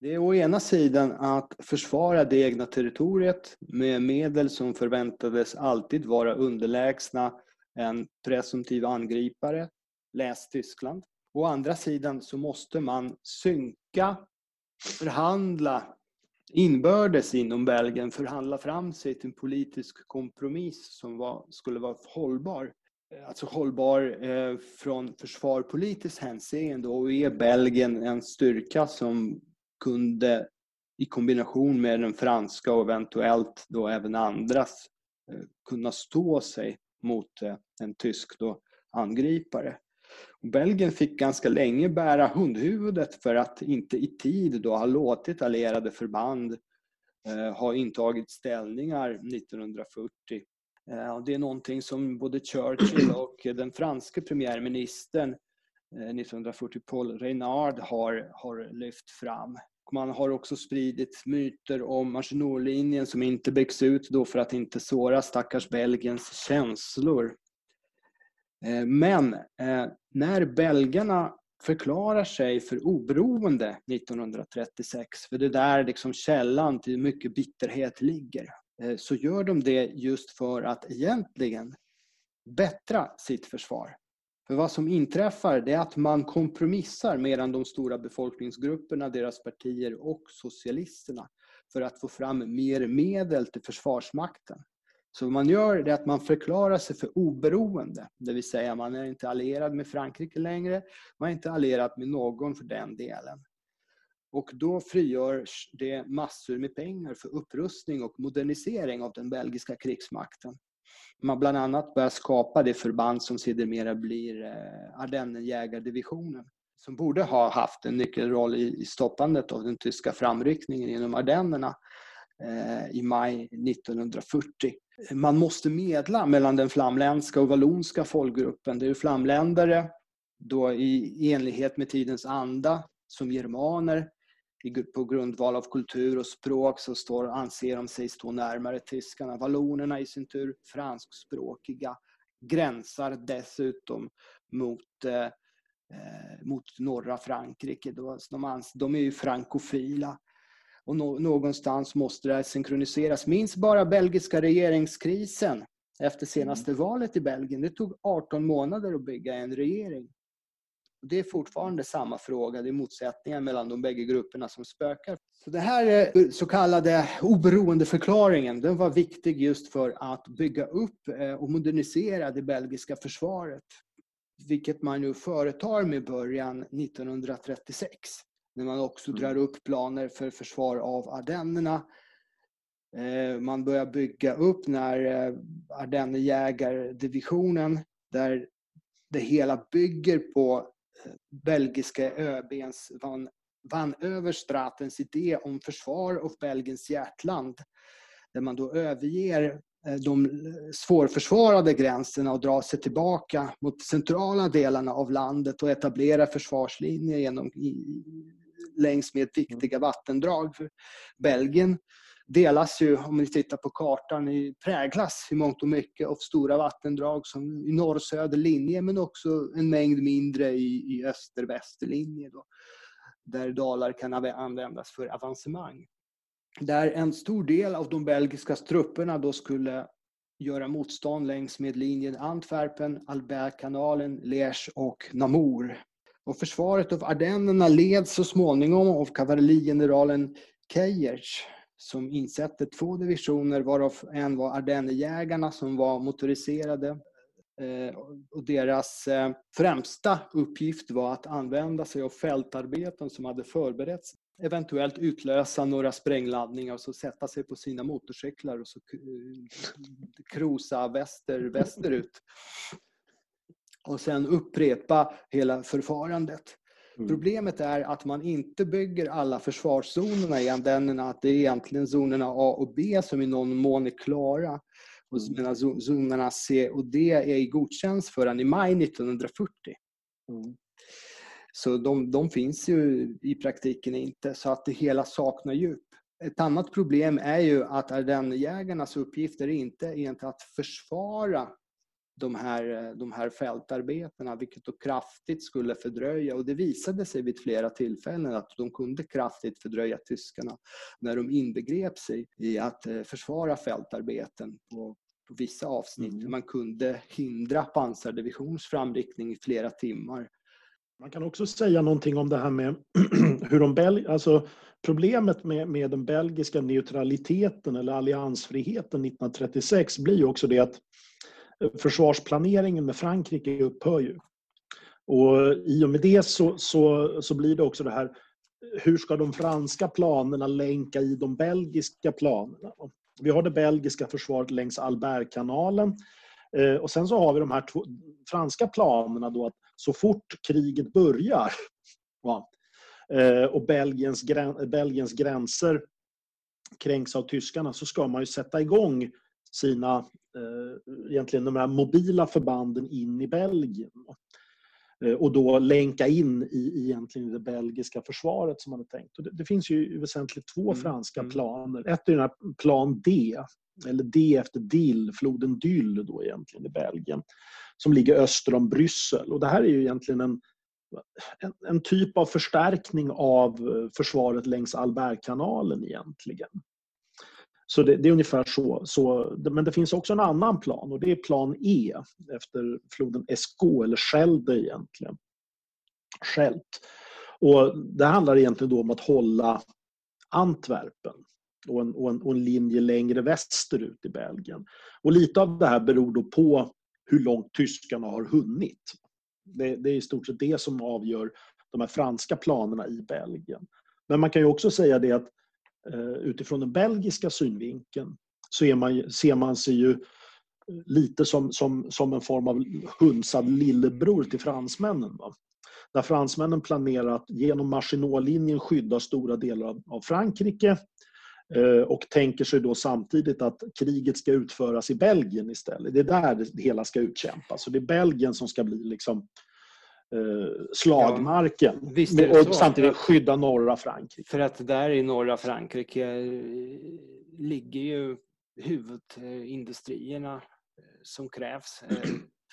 Det är å ena sidan att försvara det egna territoriet med medel som förväntades alltid vara underlägsna en presumtiv angripare, läs Tyskland. Å andra sidan så måste man synka, förhandla inbördes inom Belgien förhandla fram sig till en politisk kompromiss som var, skulle vara hållbar. Eh, alltså hållbar eh, från försvarpolitiskt hänseende och ge Belgien en styrka som kunde i kombination med den franska och eventuellt då även andras eh, kunna stå sig mot eh, en tysk då angripare. Belgien fick ganska länge bära hundhuvudet för att inte i tid då ha låtit allierade förband eh, ha intagit ställningar 1940. Eh, det är någonting som både Churchill och den franske premiärministern eh, 1940, Paul Reynard, har, har lyft fram. Man har också spridit myter om Maginot-linjen som inte byggs ut då för att inte såra stackars Belgiens känslor. Eh, men eh, när belgarna förklarar sig för oberoende 1936, för det är där liksom källan till mycket bitterhet ligger, eh, så gör de det just för att egentligen bättra sitt försvar. För vad som inträffar det är att man kompromissar mellan de stora befolkningsgrupperna, deras partier och socialisterna för att få fram mer medel till Försvarsmakten. Så vad man gör är att man förklarar sig för oberoende. Det vill säga man är inte allierad med Frankrike längre. Man är inte allierad med någon för den delen. Och då frigörs det massor med pengar för upprustning och modernisering av den belgiska krigsmakten. man bland annat börjar skapa det förband som sedermera blir eh, Ardennenjägardivisionen som borde ha haft en nyckelroll i stoppandet av den tyska framryckningen genom Ardennerna eh, i maj 1940. Man måste medla mellan den flamländska och vallonska folkgruppen. Det är flamländare då i enlighet med tidens anda som germaner på grundval av kultur och språk så står, anser de sig stå närmare tyskarna. Vallonerna i sin tur, franskspråkiga, gränsar dessutom mot, eh, eh mot norra Frankrike. De, de är ju frankofila. Och no, någonstans måste det här synkroniseras. Minns bara belgiska regeringskrisen efter senaste mm. valet i Belgien. Det tog 18 månader att bygga en regering. Det är fortfarande samma fråga, det är motsättningar mellan de bägge grupperna som spökar. Så det här så kallade oberoendeförklaringen, den var viktig just för att bygga upp eh, och modernisera det belgiska försvaret. Vilket man nu företar med början 1936. När man också mm. drar upp planer för försvar av Ardennerna. Eh, man börjar bygga upp när eh, Ardennejägardivisionen där det hela bygger på belgiska ÖBns van, van Överstratens idé om försvar av Belgiens hjärtland. Där man då överger eh, de svårförsvarade gränserna och drar sig tillbaka mot centrala delarna av landet och etablerar försvarslinjer genom, längs med viktiga vattendrag. För Belgien delas ju, om ni tittar på kartan, präglas i mångt och mycket av stora vattendrag som i norr-söder linje men också en mängd mindre i, i öster-väster linje. Då, där dalar kan användas för avancemang. Där en stor del av de belgiska trupperna då skulle göra motstånd längs med linjen Antwerpen, Albertkanalen, Liège och Namur. Och försvaret av Ardennerna leds så småningom av kavallerigeneralen Keyers som insatte två divisioner varav en var Ardennerjägarna som var motoriserade. Eh, och deras eh, främsta uppgift var att använda sig av fältarbeten som hade förberetts. Eventuellt utlösa några sprängladdningar och så sätta sig på sina motorcyklar och så krosa väster, västerut. Och sen upprepa hela förfarandet. Mm. Problemet är att man inte bygger alla försvarszonerna i antennerna, att det är egentligen zonerna A och B som i någon mån är klara. Och mm. medan zonerna C och D är godkänns förrän i maj 1940. Mm. Så de, de, finns ju i praktiken inte, så att det hela saknar djup. Ett annat problem är ju att Ardennejägarnas uppgifter inte är att försvara de här, de här fältarbetena, vilket då kraftigt skulle fördröja, och det visade sig vid flera tillfällen att de kunde kraftigt fördröja tyskarna när de inbegrep sig i att eh, försvara fältarbeten på, på vissa avsnitt. Mm. Man kunde hindra pansardivisions framryckning i flera timmar. Man kan också säga någonting om det här med hur de Bel alltså problemet med, med den belgiska neutraliteten eller alliansfriheten 1936 blir ju också det att eh, försvarsplaneringen med Frankrike upphör ju. Och I och med det så, så, så blir det också det här, hur ska de franska planerna länka i de belgiska planerna? Vi har det belgiska försvaret längs Albertkanalen eh, och sen så har vi de här franska planerna då att så fort kriget börjar ja, eh, och Belgiens, Belgiens gränser kränks av tyskarna så ska man ju sätta igång sina eh, egentligen de här mobila förbanden in i Belgien. Eh, och då länka in i egentligen det belgiska försvaret som man hade tänkt. Och det, det finns ju väsentligt två mm. franska mm. planer. Ett är den här plan D, eller D efter Dill, floden Dyll då egentligen i Belgien, som ligger öster om Bryssel. Och det här är ju egentligen en, en, en typ av förstärkning av eh, försvaret längs Albertkanalen egentligen. Så det, det, är ungefär så. så. Men det finns också en annan plan och det är plan E efter floden Esko, eller Schelde egentligen. Schelt. Och det handlar egentligen då om att hålla Antwerpen och en, och, en, och en linje längre västerut i Belgien. Och lite av det här beror då på hur långt tyskarna har hunnit. Det, det är i stort sett det som avgör de här franska planerna i Belgien. Men man kan ju också säga det att Eh, utifrån den belgiska synvinkeln så är man, ser man sig ju eh, lite som, som, som en form av hunsad lillebror till fransmännen. Va? Där fransmännen planerar att genom Maginot-linjen skydda stora delar av, av Frankrike eh, och tänker sig då samtidigt att kriget ska utföras i Belgien istället. Det är där det hela ska utkämpas. Så det är Belgien som ska bli liksom eh, slagmarken. Ja, och samtidigt skydda norra Frankrike. För att där i norra Frankrike eh, ligger ju huvudindustrierna eh, som krävs eh,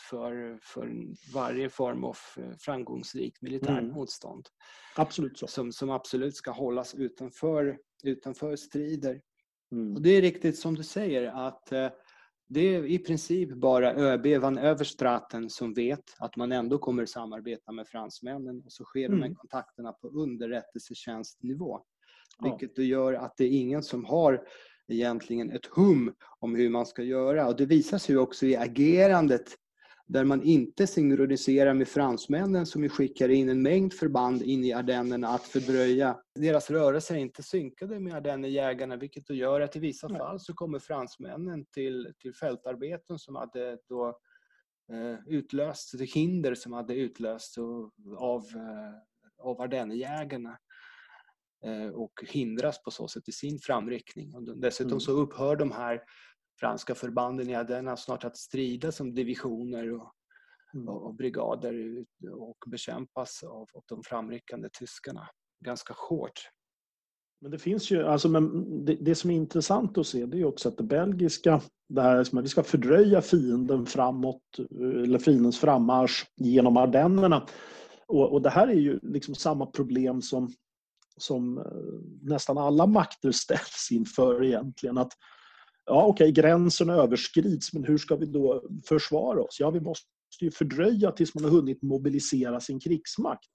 för, för varje form av framgångsrikt militärt mm. motstånd. Absolut så. Som, som absolut ska hållas utanför, utanför strider. Mm. Och det är riktigt som du säger att det är i princip bara ÖB van Överstraten som vet att man ändå kommer samarbeta med fransmännen och så sker mm. de kontakterna på underrättelsetjänstnivå. Vilket då gör att det är ingen som har egentligen ett hum om hur man ska göra. Och det visar sig också i agerandet där man inte synkroniserar med fransmännen som ju skickar in en mängd förband in i Ardennerna att fördröja. Deras rörelser är inte synkade med Ardennerjägarna vilket då gör att i vissa Nej. fall så kommer fransmännen till, till fältarbeten som hade då eh, utlöst, hinder som hade utlösts av, eh, av Ardennerjägarna eh, och hindras på så sätt i sin framryckning. Och dessutom mm. så upphör de här franska förbanden i Ardennerna snart att strida som divisioner och, mm. och, brigader och bekämpas av, av de framryckande tyskarna ganska hårt. Men det finns ju, alltså, men det, det, som är intressant att se det är också att det belgiska, det här som att vi ska fördröja fienden framåt, eller fiendens frammarsch genom Ardennerna. Och, och det här är ju liksom samma problem som, som eh, nästan alla makter ställs inför egentligen. Att ja okej, okay, gränsen överskrids, men hur ska vi då försvara oss? Ja, vi måste ju fördröja tills man har hunnit mobilisera sin krigsmakt.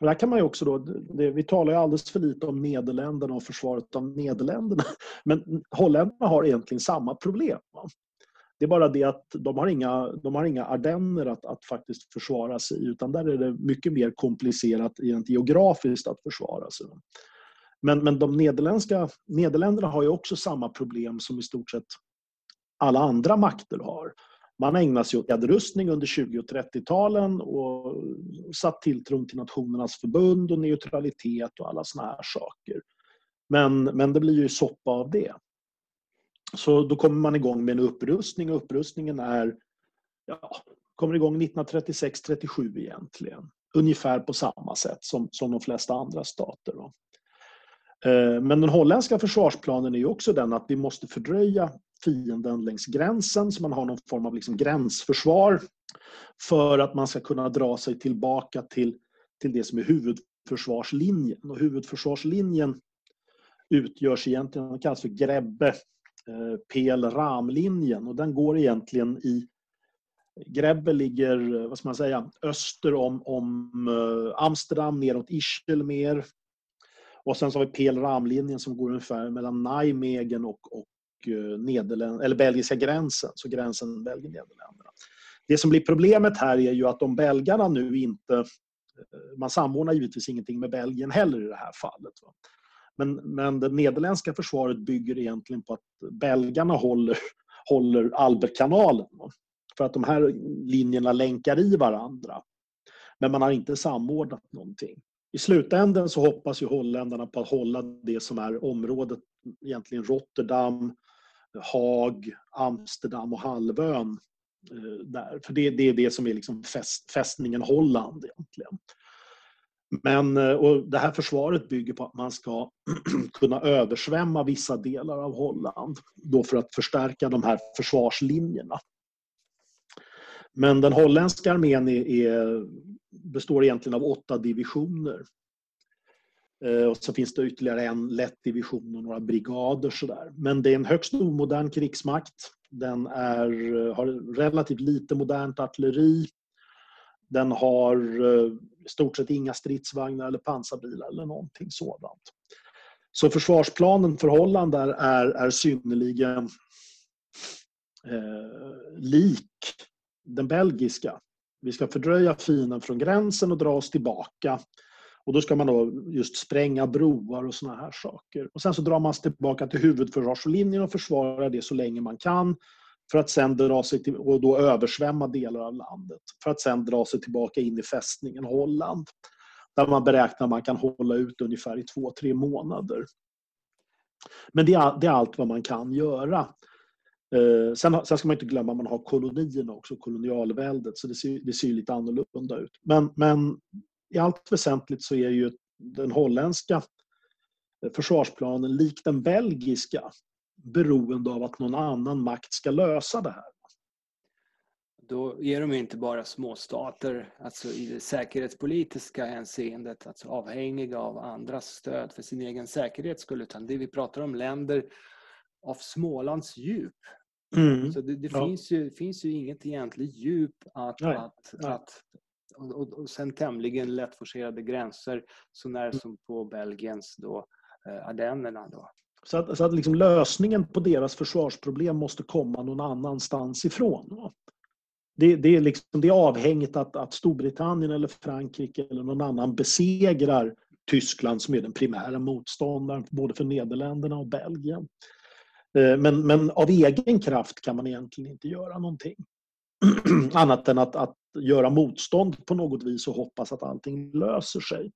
Och där kan man ju också då, det, vi talar ju alldeles för lite om Nederländerna och försvaret av Nederländerna, men holländarna har egentligen samma problem. Va? Det är bara det att de har inga, de har inga ardenner att, att faktiskt försvara sig i, utan där är det mycket mer komplicerat rent geografiskt att försvara sig. Men, men de nederländska, Nederländerna har ju också samma problem som i stort sett alla andra makter har. Man ägnade sig åt nedrustning under 20 och 30-talen och satt tilltron till Nationernas förbund och neutralitet och alla såna här saker. Men, men det blir ju soppa av det. Så då kommer man igång med en upprustning och upprustningen är ja, kommer igång 1936-37 egentligen. Ungefär på samma sätt som, som de flesta andra stater. Då. Eh, men den holländska försvarsplanen är ju också den att vi måste fördröja fienden längs gränsen så man har någon form av liksom gränsförsvar för att man ska kunna dra sig tillbaka till, till det som är huvudförsvarslinjen. Och huvudförsvarslinjen utgörs egentligen, den kallas för Grebbe eh, PL RAM-linjen. och den går egentligen i Grebbe ligger vad ska man säga, öster om, om eh, Amsterdam, neråt Ischelmeer, och sen så har vi PL-Ram-linjen som går ungefär mellan Nijmegen och, och eh, Nederländ, eller belgiska gränsen, så gränsen Belgien-Nederländerna. Det som blir problemet här är ju att om belgarna nu inte... Eh, man samordnar givetvis ingenting med Belgien heller i det här fallet. Men, men det nederländska försvaret bygger egentligen på att belgarna håller, håller Albertkanalen. För att de här linjerna länkar i varandra. Men man har inte samordnat någonting i slutändan så hoppas ju holländarna på att hålla det som är området, egentligen Rotterdam, Haag, Amsterdam och halvön eh, där. För det, det är det som är liksom fäst, fästningen Holland egentligen. Men eh, och det här försvaret bygger på att man ska kunna översvämma vissa delar av Holland då för att förstärka de här försvarslinjerna. Men den holländska armén är, är består egentligen av åtta divisioner. Eh, och så finns det ytterligare en lätt division och några brigader. Sådär. Men det är en högst omodern krigsmakt. Den är, eh, har relativt lite modernt artilleri. Den har eh, i stort sett inga stridsvagnar eller pansarbilar eller någonting sådant. Så försvarsplanen för Holland är, är, är synnerligen eh, lik den belgiska. Vi ska fördröja fienden från gränsen och dra oss tillbaka. Och då ska man då just spränga broar och såna här saker. Och sen så drar man sig tillbaka till huvudförsvarslinjen och försvarar det så länge man kan. för att sen dra sig till, och då översvämma delar av landet för att sen dra sig tillbaka in i fästningen Holland där man beräknar att man kan hålla ut ungefär i två, tre månader. Men det är, det är allt vad man kan göra. Eh, sen, sen, ska man inte glömma att man har kolonierna också, kolonialväldet, så det ser, det ser lite annorlunda ut. Men, men i allt väsentligt så är ju den holländska försvarsplanen, lik den belgiska, beroende av att någon annan makt ska lösa det här. Då är de inte bara småstater, alltså i det säkerhetspolitiska hänseendet, alltså avhängiga av andras stöd för sin egen säkerhet skulle, utan det vi pratar om länder av Smålands djup. Mm. Så det, det ja. finns, ju, finns ju inget egentligt djup att, Nej. att, Nej. att och, och sen tämligen lättforcerade gränser, så när mm. som på Belgiens då, eh, Ardennerna. Då. Så att, så att liksom lösningen på deras försvarsproblem måste komma någon annanstans ifrån. Det, det, är, liksom, det är avhängigt att, att Storbritannien eller Frankrike eller någon annan besegrar Tyskland som är den primära motståndaren både för Nederländerna och Belgien. Eh, men, men av egen kraft kan man egentligen inte göra någonting. Annat än att, att göra motstånd på något vis och hoppas att allting löser sig.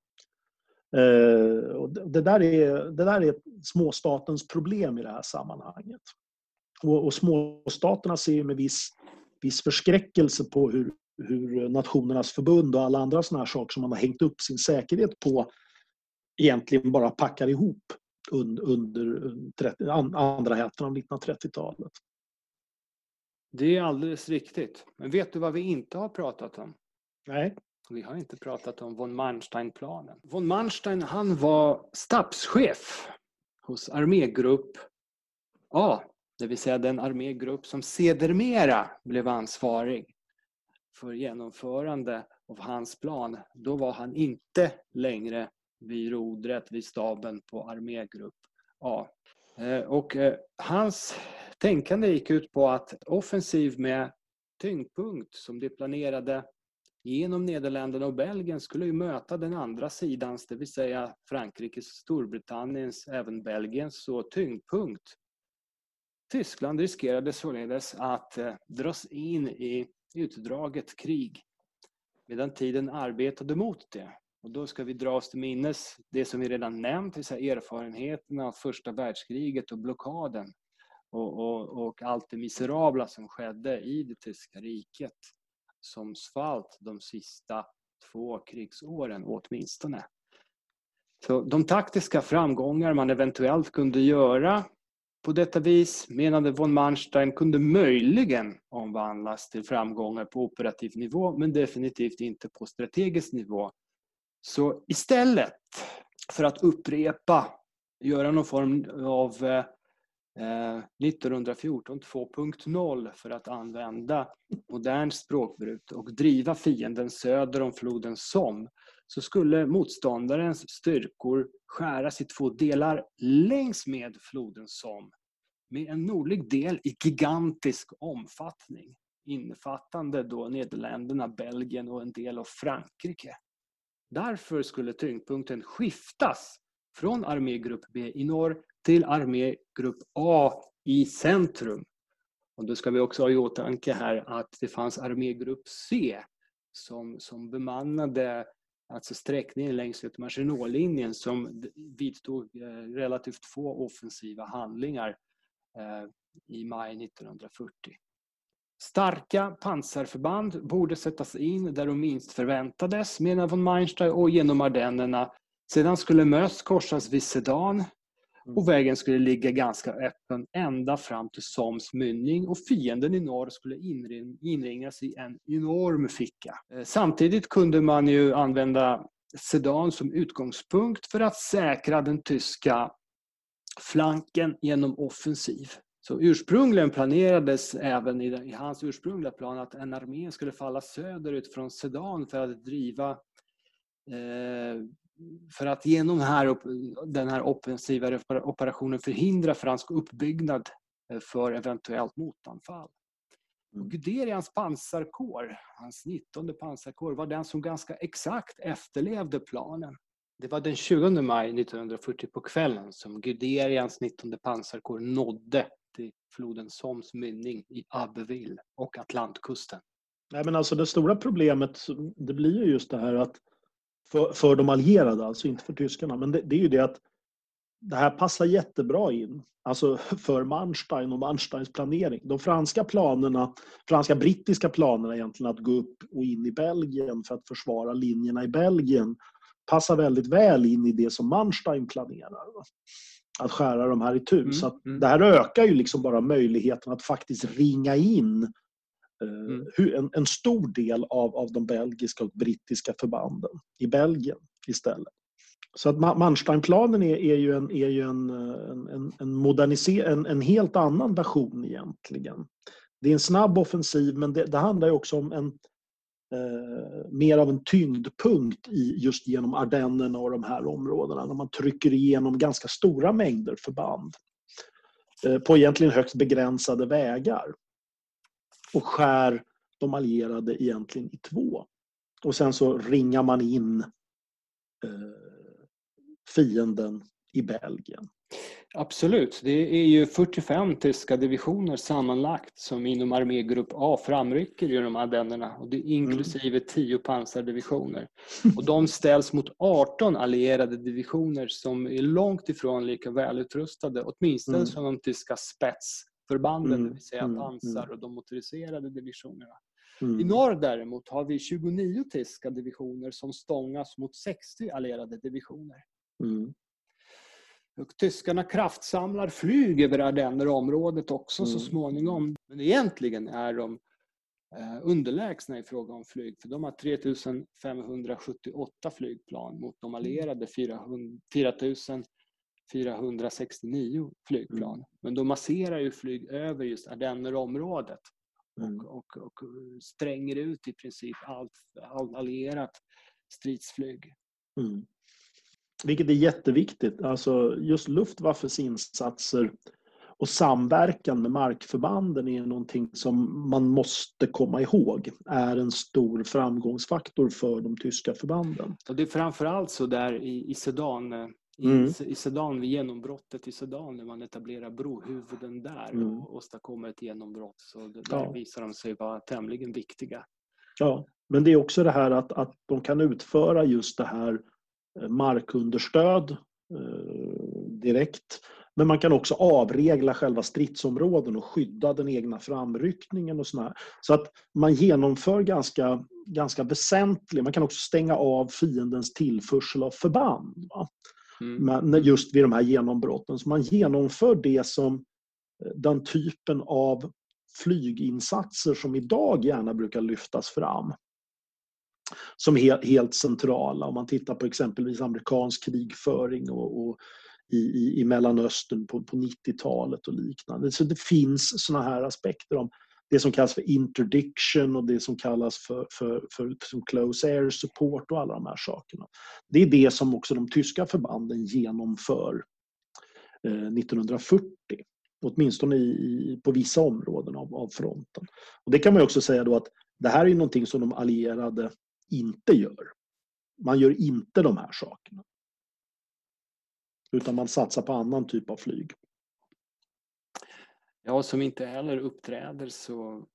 Eh, och det, där är, det där är småstatens problem i det här sammanhanget. Och, och småstaterna ser med viss, viss förskräckelse på hur, hur Nationernas förbund och alla andra sådana här saker som man har hängt upp sin säkerhet på egentligen bara packar ihop under, under 30, andra hälften av 1930-talet. Det är alldeles riktigt. Men vet du vad vi inte har pratat om? Nej. Vi har inte pratat om von Manstein-planen. Von Manstein han var stabschef hos armégrupp A, det vill säga den armégrupp som sedermera blev ansvarig för genomförande av hans plan. Då var han inte längre vid rodret, vid staben på armégrupp A. Eh, och eh, hans tänkande gick ut på att offensiv med tyngdpunkt som det planerade genom Nederländerna och Belgien skulle ju möta den andra sidans, det vill säga Frankrikes, Storbritanniens, även Belgiens så tyngdpunkt. Tyskland riskerade således att eh, dras in i utdraget krig medan tiden arbetade mot det. Och då ska vi dra oss till minnes det som vi redan nämnt, det vill erfarenheterna av första världskriget och blockaden och, och, och allt det miserabla som skedde i det tyska riket som svalt de sista två krigsåren åtminstone. Så de taktiska framgångar man eventuellt kunde göra på detta vis menade von Manstein kunde möjligen omvandlas till framgångar på operativ nivå men definitivt inte på strategisk nivå. Så istället för att upprepa, göra någon form av eh, eh 1914 2.0 för att använda modernt språkbruk och driva fienden söder om floden Somme så skulle motståndarens styrkor skäras i två delar längs med floden Somme med en nordlig del i gigantisk omfattning innefattande då Nederländerna, Belgien och en del av Frankrike. Därför skulle tyngdpunkten skiftas från armégrupp B i norr till armégrupp A i centrum. Och då ska vi också ha i åtanke här att det fanns armégrupp C som, som bemannade alltså sträckningen längs Maginot-linjen som vidtog eh, relativt få offensiva handlingar eh, i maj 1940. Starka pansarförband borde sättas in där de minst förväntades, menar von Meinstein, och genom Ardennerna. Sedan skulle Möss korsas vid Sedan och vägen skulle ligga ganska öppen ända fram till Soms mynning och fienden i norr skulle inringas i en enorm ficka. Eh, samtidigt kunde man ju använda Sedan som utgångspunkt för att säkra den tyska flanken genom offensiv. Så ursprungligen planerades även i, hans ursprungliga plan att en armé skulle falla söderut från Sedan för att driva eh, för att genom här, den här offensiva operationen förhindra fransk uppbyggnad eh, för eventuellt motanfall. Mm. Guderians pansarkår, hans 19 pansarkår, var den som ganska exakt efterlevde planen. Det var den 20 maj 1940 på kvällen som Guderians 19 pansarkår nådde till floden Soms mynning i Abbeville och Atlantkusten. Nej, men alltså det stora problemet det blir ju just det här att för, för de allierade, alltså inte för tyskarna, men det, det är ju det att det här passar jättebra in alltså för Manstein och Mansteins planering. De franska planerna, franska brittiska planerna egentligen att gå upp och in i Belgien för att försvara linjerna i Belgien passar väldigt väl in i det som Manstein planerar. Att skära de här i tur. Mm, så mm. det här ökar ju liksom bara möjligheten att faktiskt ringa in eh, mm. en, en, stor del av, av de belgiska och brittiska förbanden i Belgien istället. Så att Mansteinplanen är, är ju, en, är ju en, en, en, moderniser, en, en helt annan version egentligen. Det är en snabb offensiv men det, det handlar ju också om en, eh, mer av en tyngdpunkt i, just genom Ardennerna och de här områdena när man trycker igenom ganska stora mängder förband eh, på egentligen högst begränsade vägar och skär de allierade egentligen i två. Och sen så ringar man in eh, fienden i Belgien. Absolut. Det är ju 45 tyska divisioner sammanlagt som inom armégrupp A framrycker genom Ardennerna och det är inklusive 10 pansardivisioner. Och de ställs mot 18 allierade divisioner som är långt ifrån lika välutrustade, åtminstone mm. som de tyska spetsförbanden, mm. det vill säga mm. pansar och de motoriserade divisionerna. Mm. I norr däremot har vi 29 tyska divisioner som stångas mot 60 allierade divisioner. Mm. Och tyskarna kraftsamlar flyg över Ardennerområdet också mm. så småningom. Men egentligen är de eh, underlägsna i fråga om flyg. För de har 3578 flygplan mot de allierade 4469 flygplan. Mm. Men de masserar ju flyg över just Ardennerområdet. Mm. Och, och, och, stränger ut i princip allt, allt allierat stridsflyg. Mm. Vilket är jätteviktigt. Alltså just Luftwaffes insatser och samverkan med markförbanden är någonting som man måste komma ihåg är en stor framgångsfaktor för de tyska förbanden. Och det är framförallt så där i, i Sedan, eh, mm. i, Sedan vid genombrottet i Sedan när man etablerar brohuvuden där mm. och åstadkommer ett genombrott. Så där ja. visar de sig vara tämligen viktiga. Ja, men det är också det här att, att de kan utföra just det här markunderstöd eh, direkt. Men man kan också avregla själva stridsområden och skydda den egna framryckningen och sådär. Så att man genomför ganska, ganska väsentligt, man kan också stänga av fiendens tillförsel av förband. Mm. Men just vid de här genombrotten. Så man genomför det som eh, den typen av flyginsatser som idag gärna brukar lyftas fram som är helt centrala. Om man tittar på exempelvis amerikansk krigföring och, och i, i, i Mellanöstern på, på 90-talet och liknande. Så det finns såna här aspekter om det som kallas för interdiction och det som kallas för, för, för, för close air support och alla de här sakerna. Det är det som också de tyska förbanden genomför eh, 1940. Åtminstone i, på vissa områden av, av fronten. Och Det kan man också säga då att det här är någonting som de allierade inte gör. Man gör inte de här sakerna. Utan man satsar på annan typ av flyg. Ja, som inte heller uppträder så,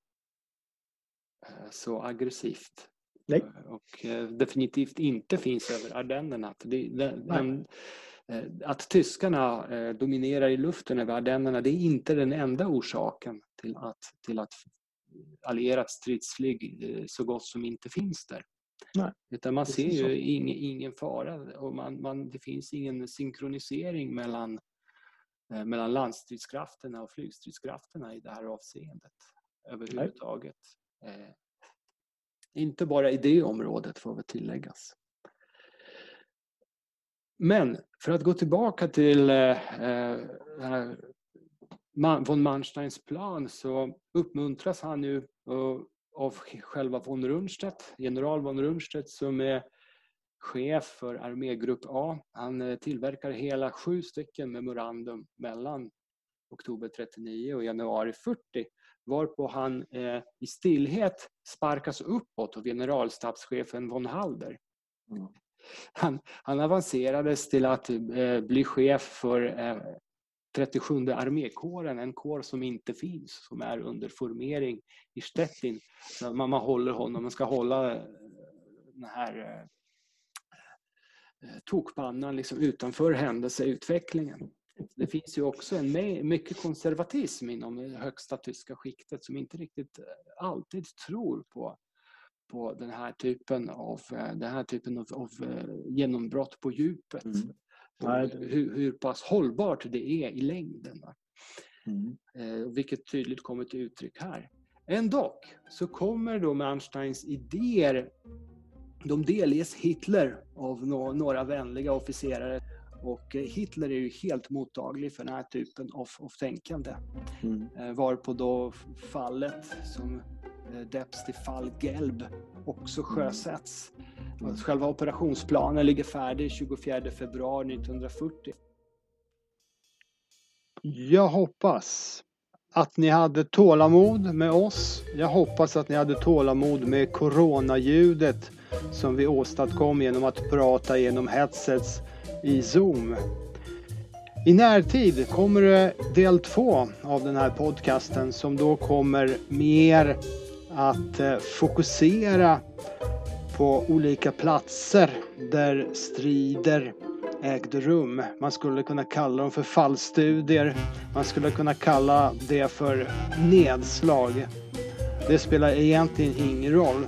eh, så aggressivt. Nej. Och eh, definitivt inte finns över Ardennerna. Eh, att tyskarna dominerar i luften över Ardennerna det är inte den enda orsaken till att, till att allierat stridsflyg så gott som inte finns där. Nej, Utan man ser ju ingen, ingen fara och man, man, det finns ingen synkronisering mellan, eh, mellan landstridskrafterna och flygstridskrafterna i det här avseendet överhuvudtaget. Eh, inte bara i det området får väl tilläggas. Men för att gå tillbaka till eh, eh von Mansteins plan så uppmuntras han ju av själva von Rundstedt, general von Rundstedt som är chef för armégrupp A. Han eh, tillverkar hela sju stycken memorandum mellan oktober 39 och januari 40 varpå han eh, i stillhet sparkas uppåt av generalstabschefen von Halder. Mm. Han, han avancerades till att eh, bli chef för 37 armékåren, en kår som inte finns, som är under formering i Stettin. Man, man håller honom, man ska hålla eh, den här Eh, tokpannan liksom utanför händelseutvecklingen. Det finns ju också en mycket konservatism inom det högsta tyska skiktet som inte riktigt eh, alltid tror på, på den här typen av, eh, den här typen av, av genombrott på djupet. Mm. Hur, hur pass hållbart det är i längden. Mm. vilket tydligt kommer till uttryck här. Ändå så kommer då Mansteins idéer de delges Hitler av några vänliga officerare och eh, Hitler är ju helt mottaglig för den här typen av, av tänkande. Mm. Eh, varpå då fallet som eh, döps till fall Gelb också mm. sjösätts. Själva operationsplanen ligger färdig 24 februari 1940. Jag hoppas att ni hade tålamod med oss. Jag hoppas att ni hade tålamod med coronaljudet som vi åstadkom genom att prata genom headsets i Zoom. I närtid kommer det del två av den här podcasten som då kommer mer att eh, fokusera på olika platser där strider ägde rum. Man skulle kunna kalla dem för fallstudier. Man skulle kunna kalla det för nedslag. Det spelar egentligen ingen roll.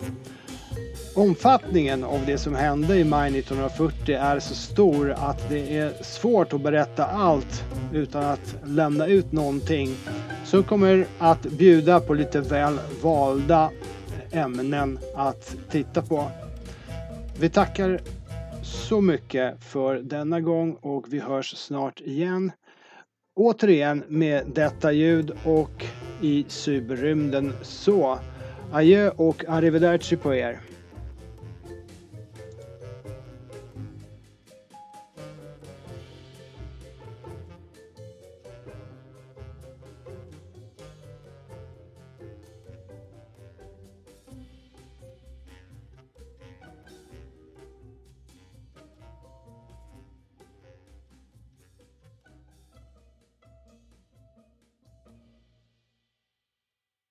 Omfattningen av det som hände i maj 1940 är så stor att det är svårt att berätta allt utan att lämna ut någonting som kommer att bjuda på lite väl valda ämnen att titta på. Vi tackar så mycket för denna gång och vi hörs snart igen. Återigen med detta ljud och i cyberrymden så. Adjö och arrivederci på er.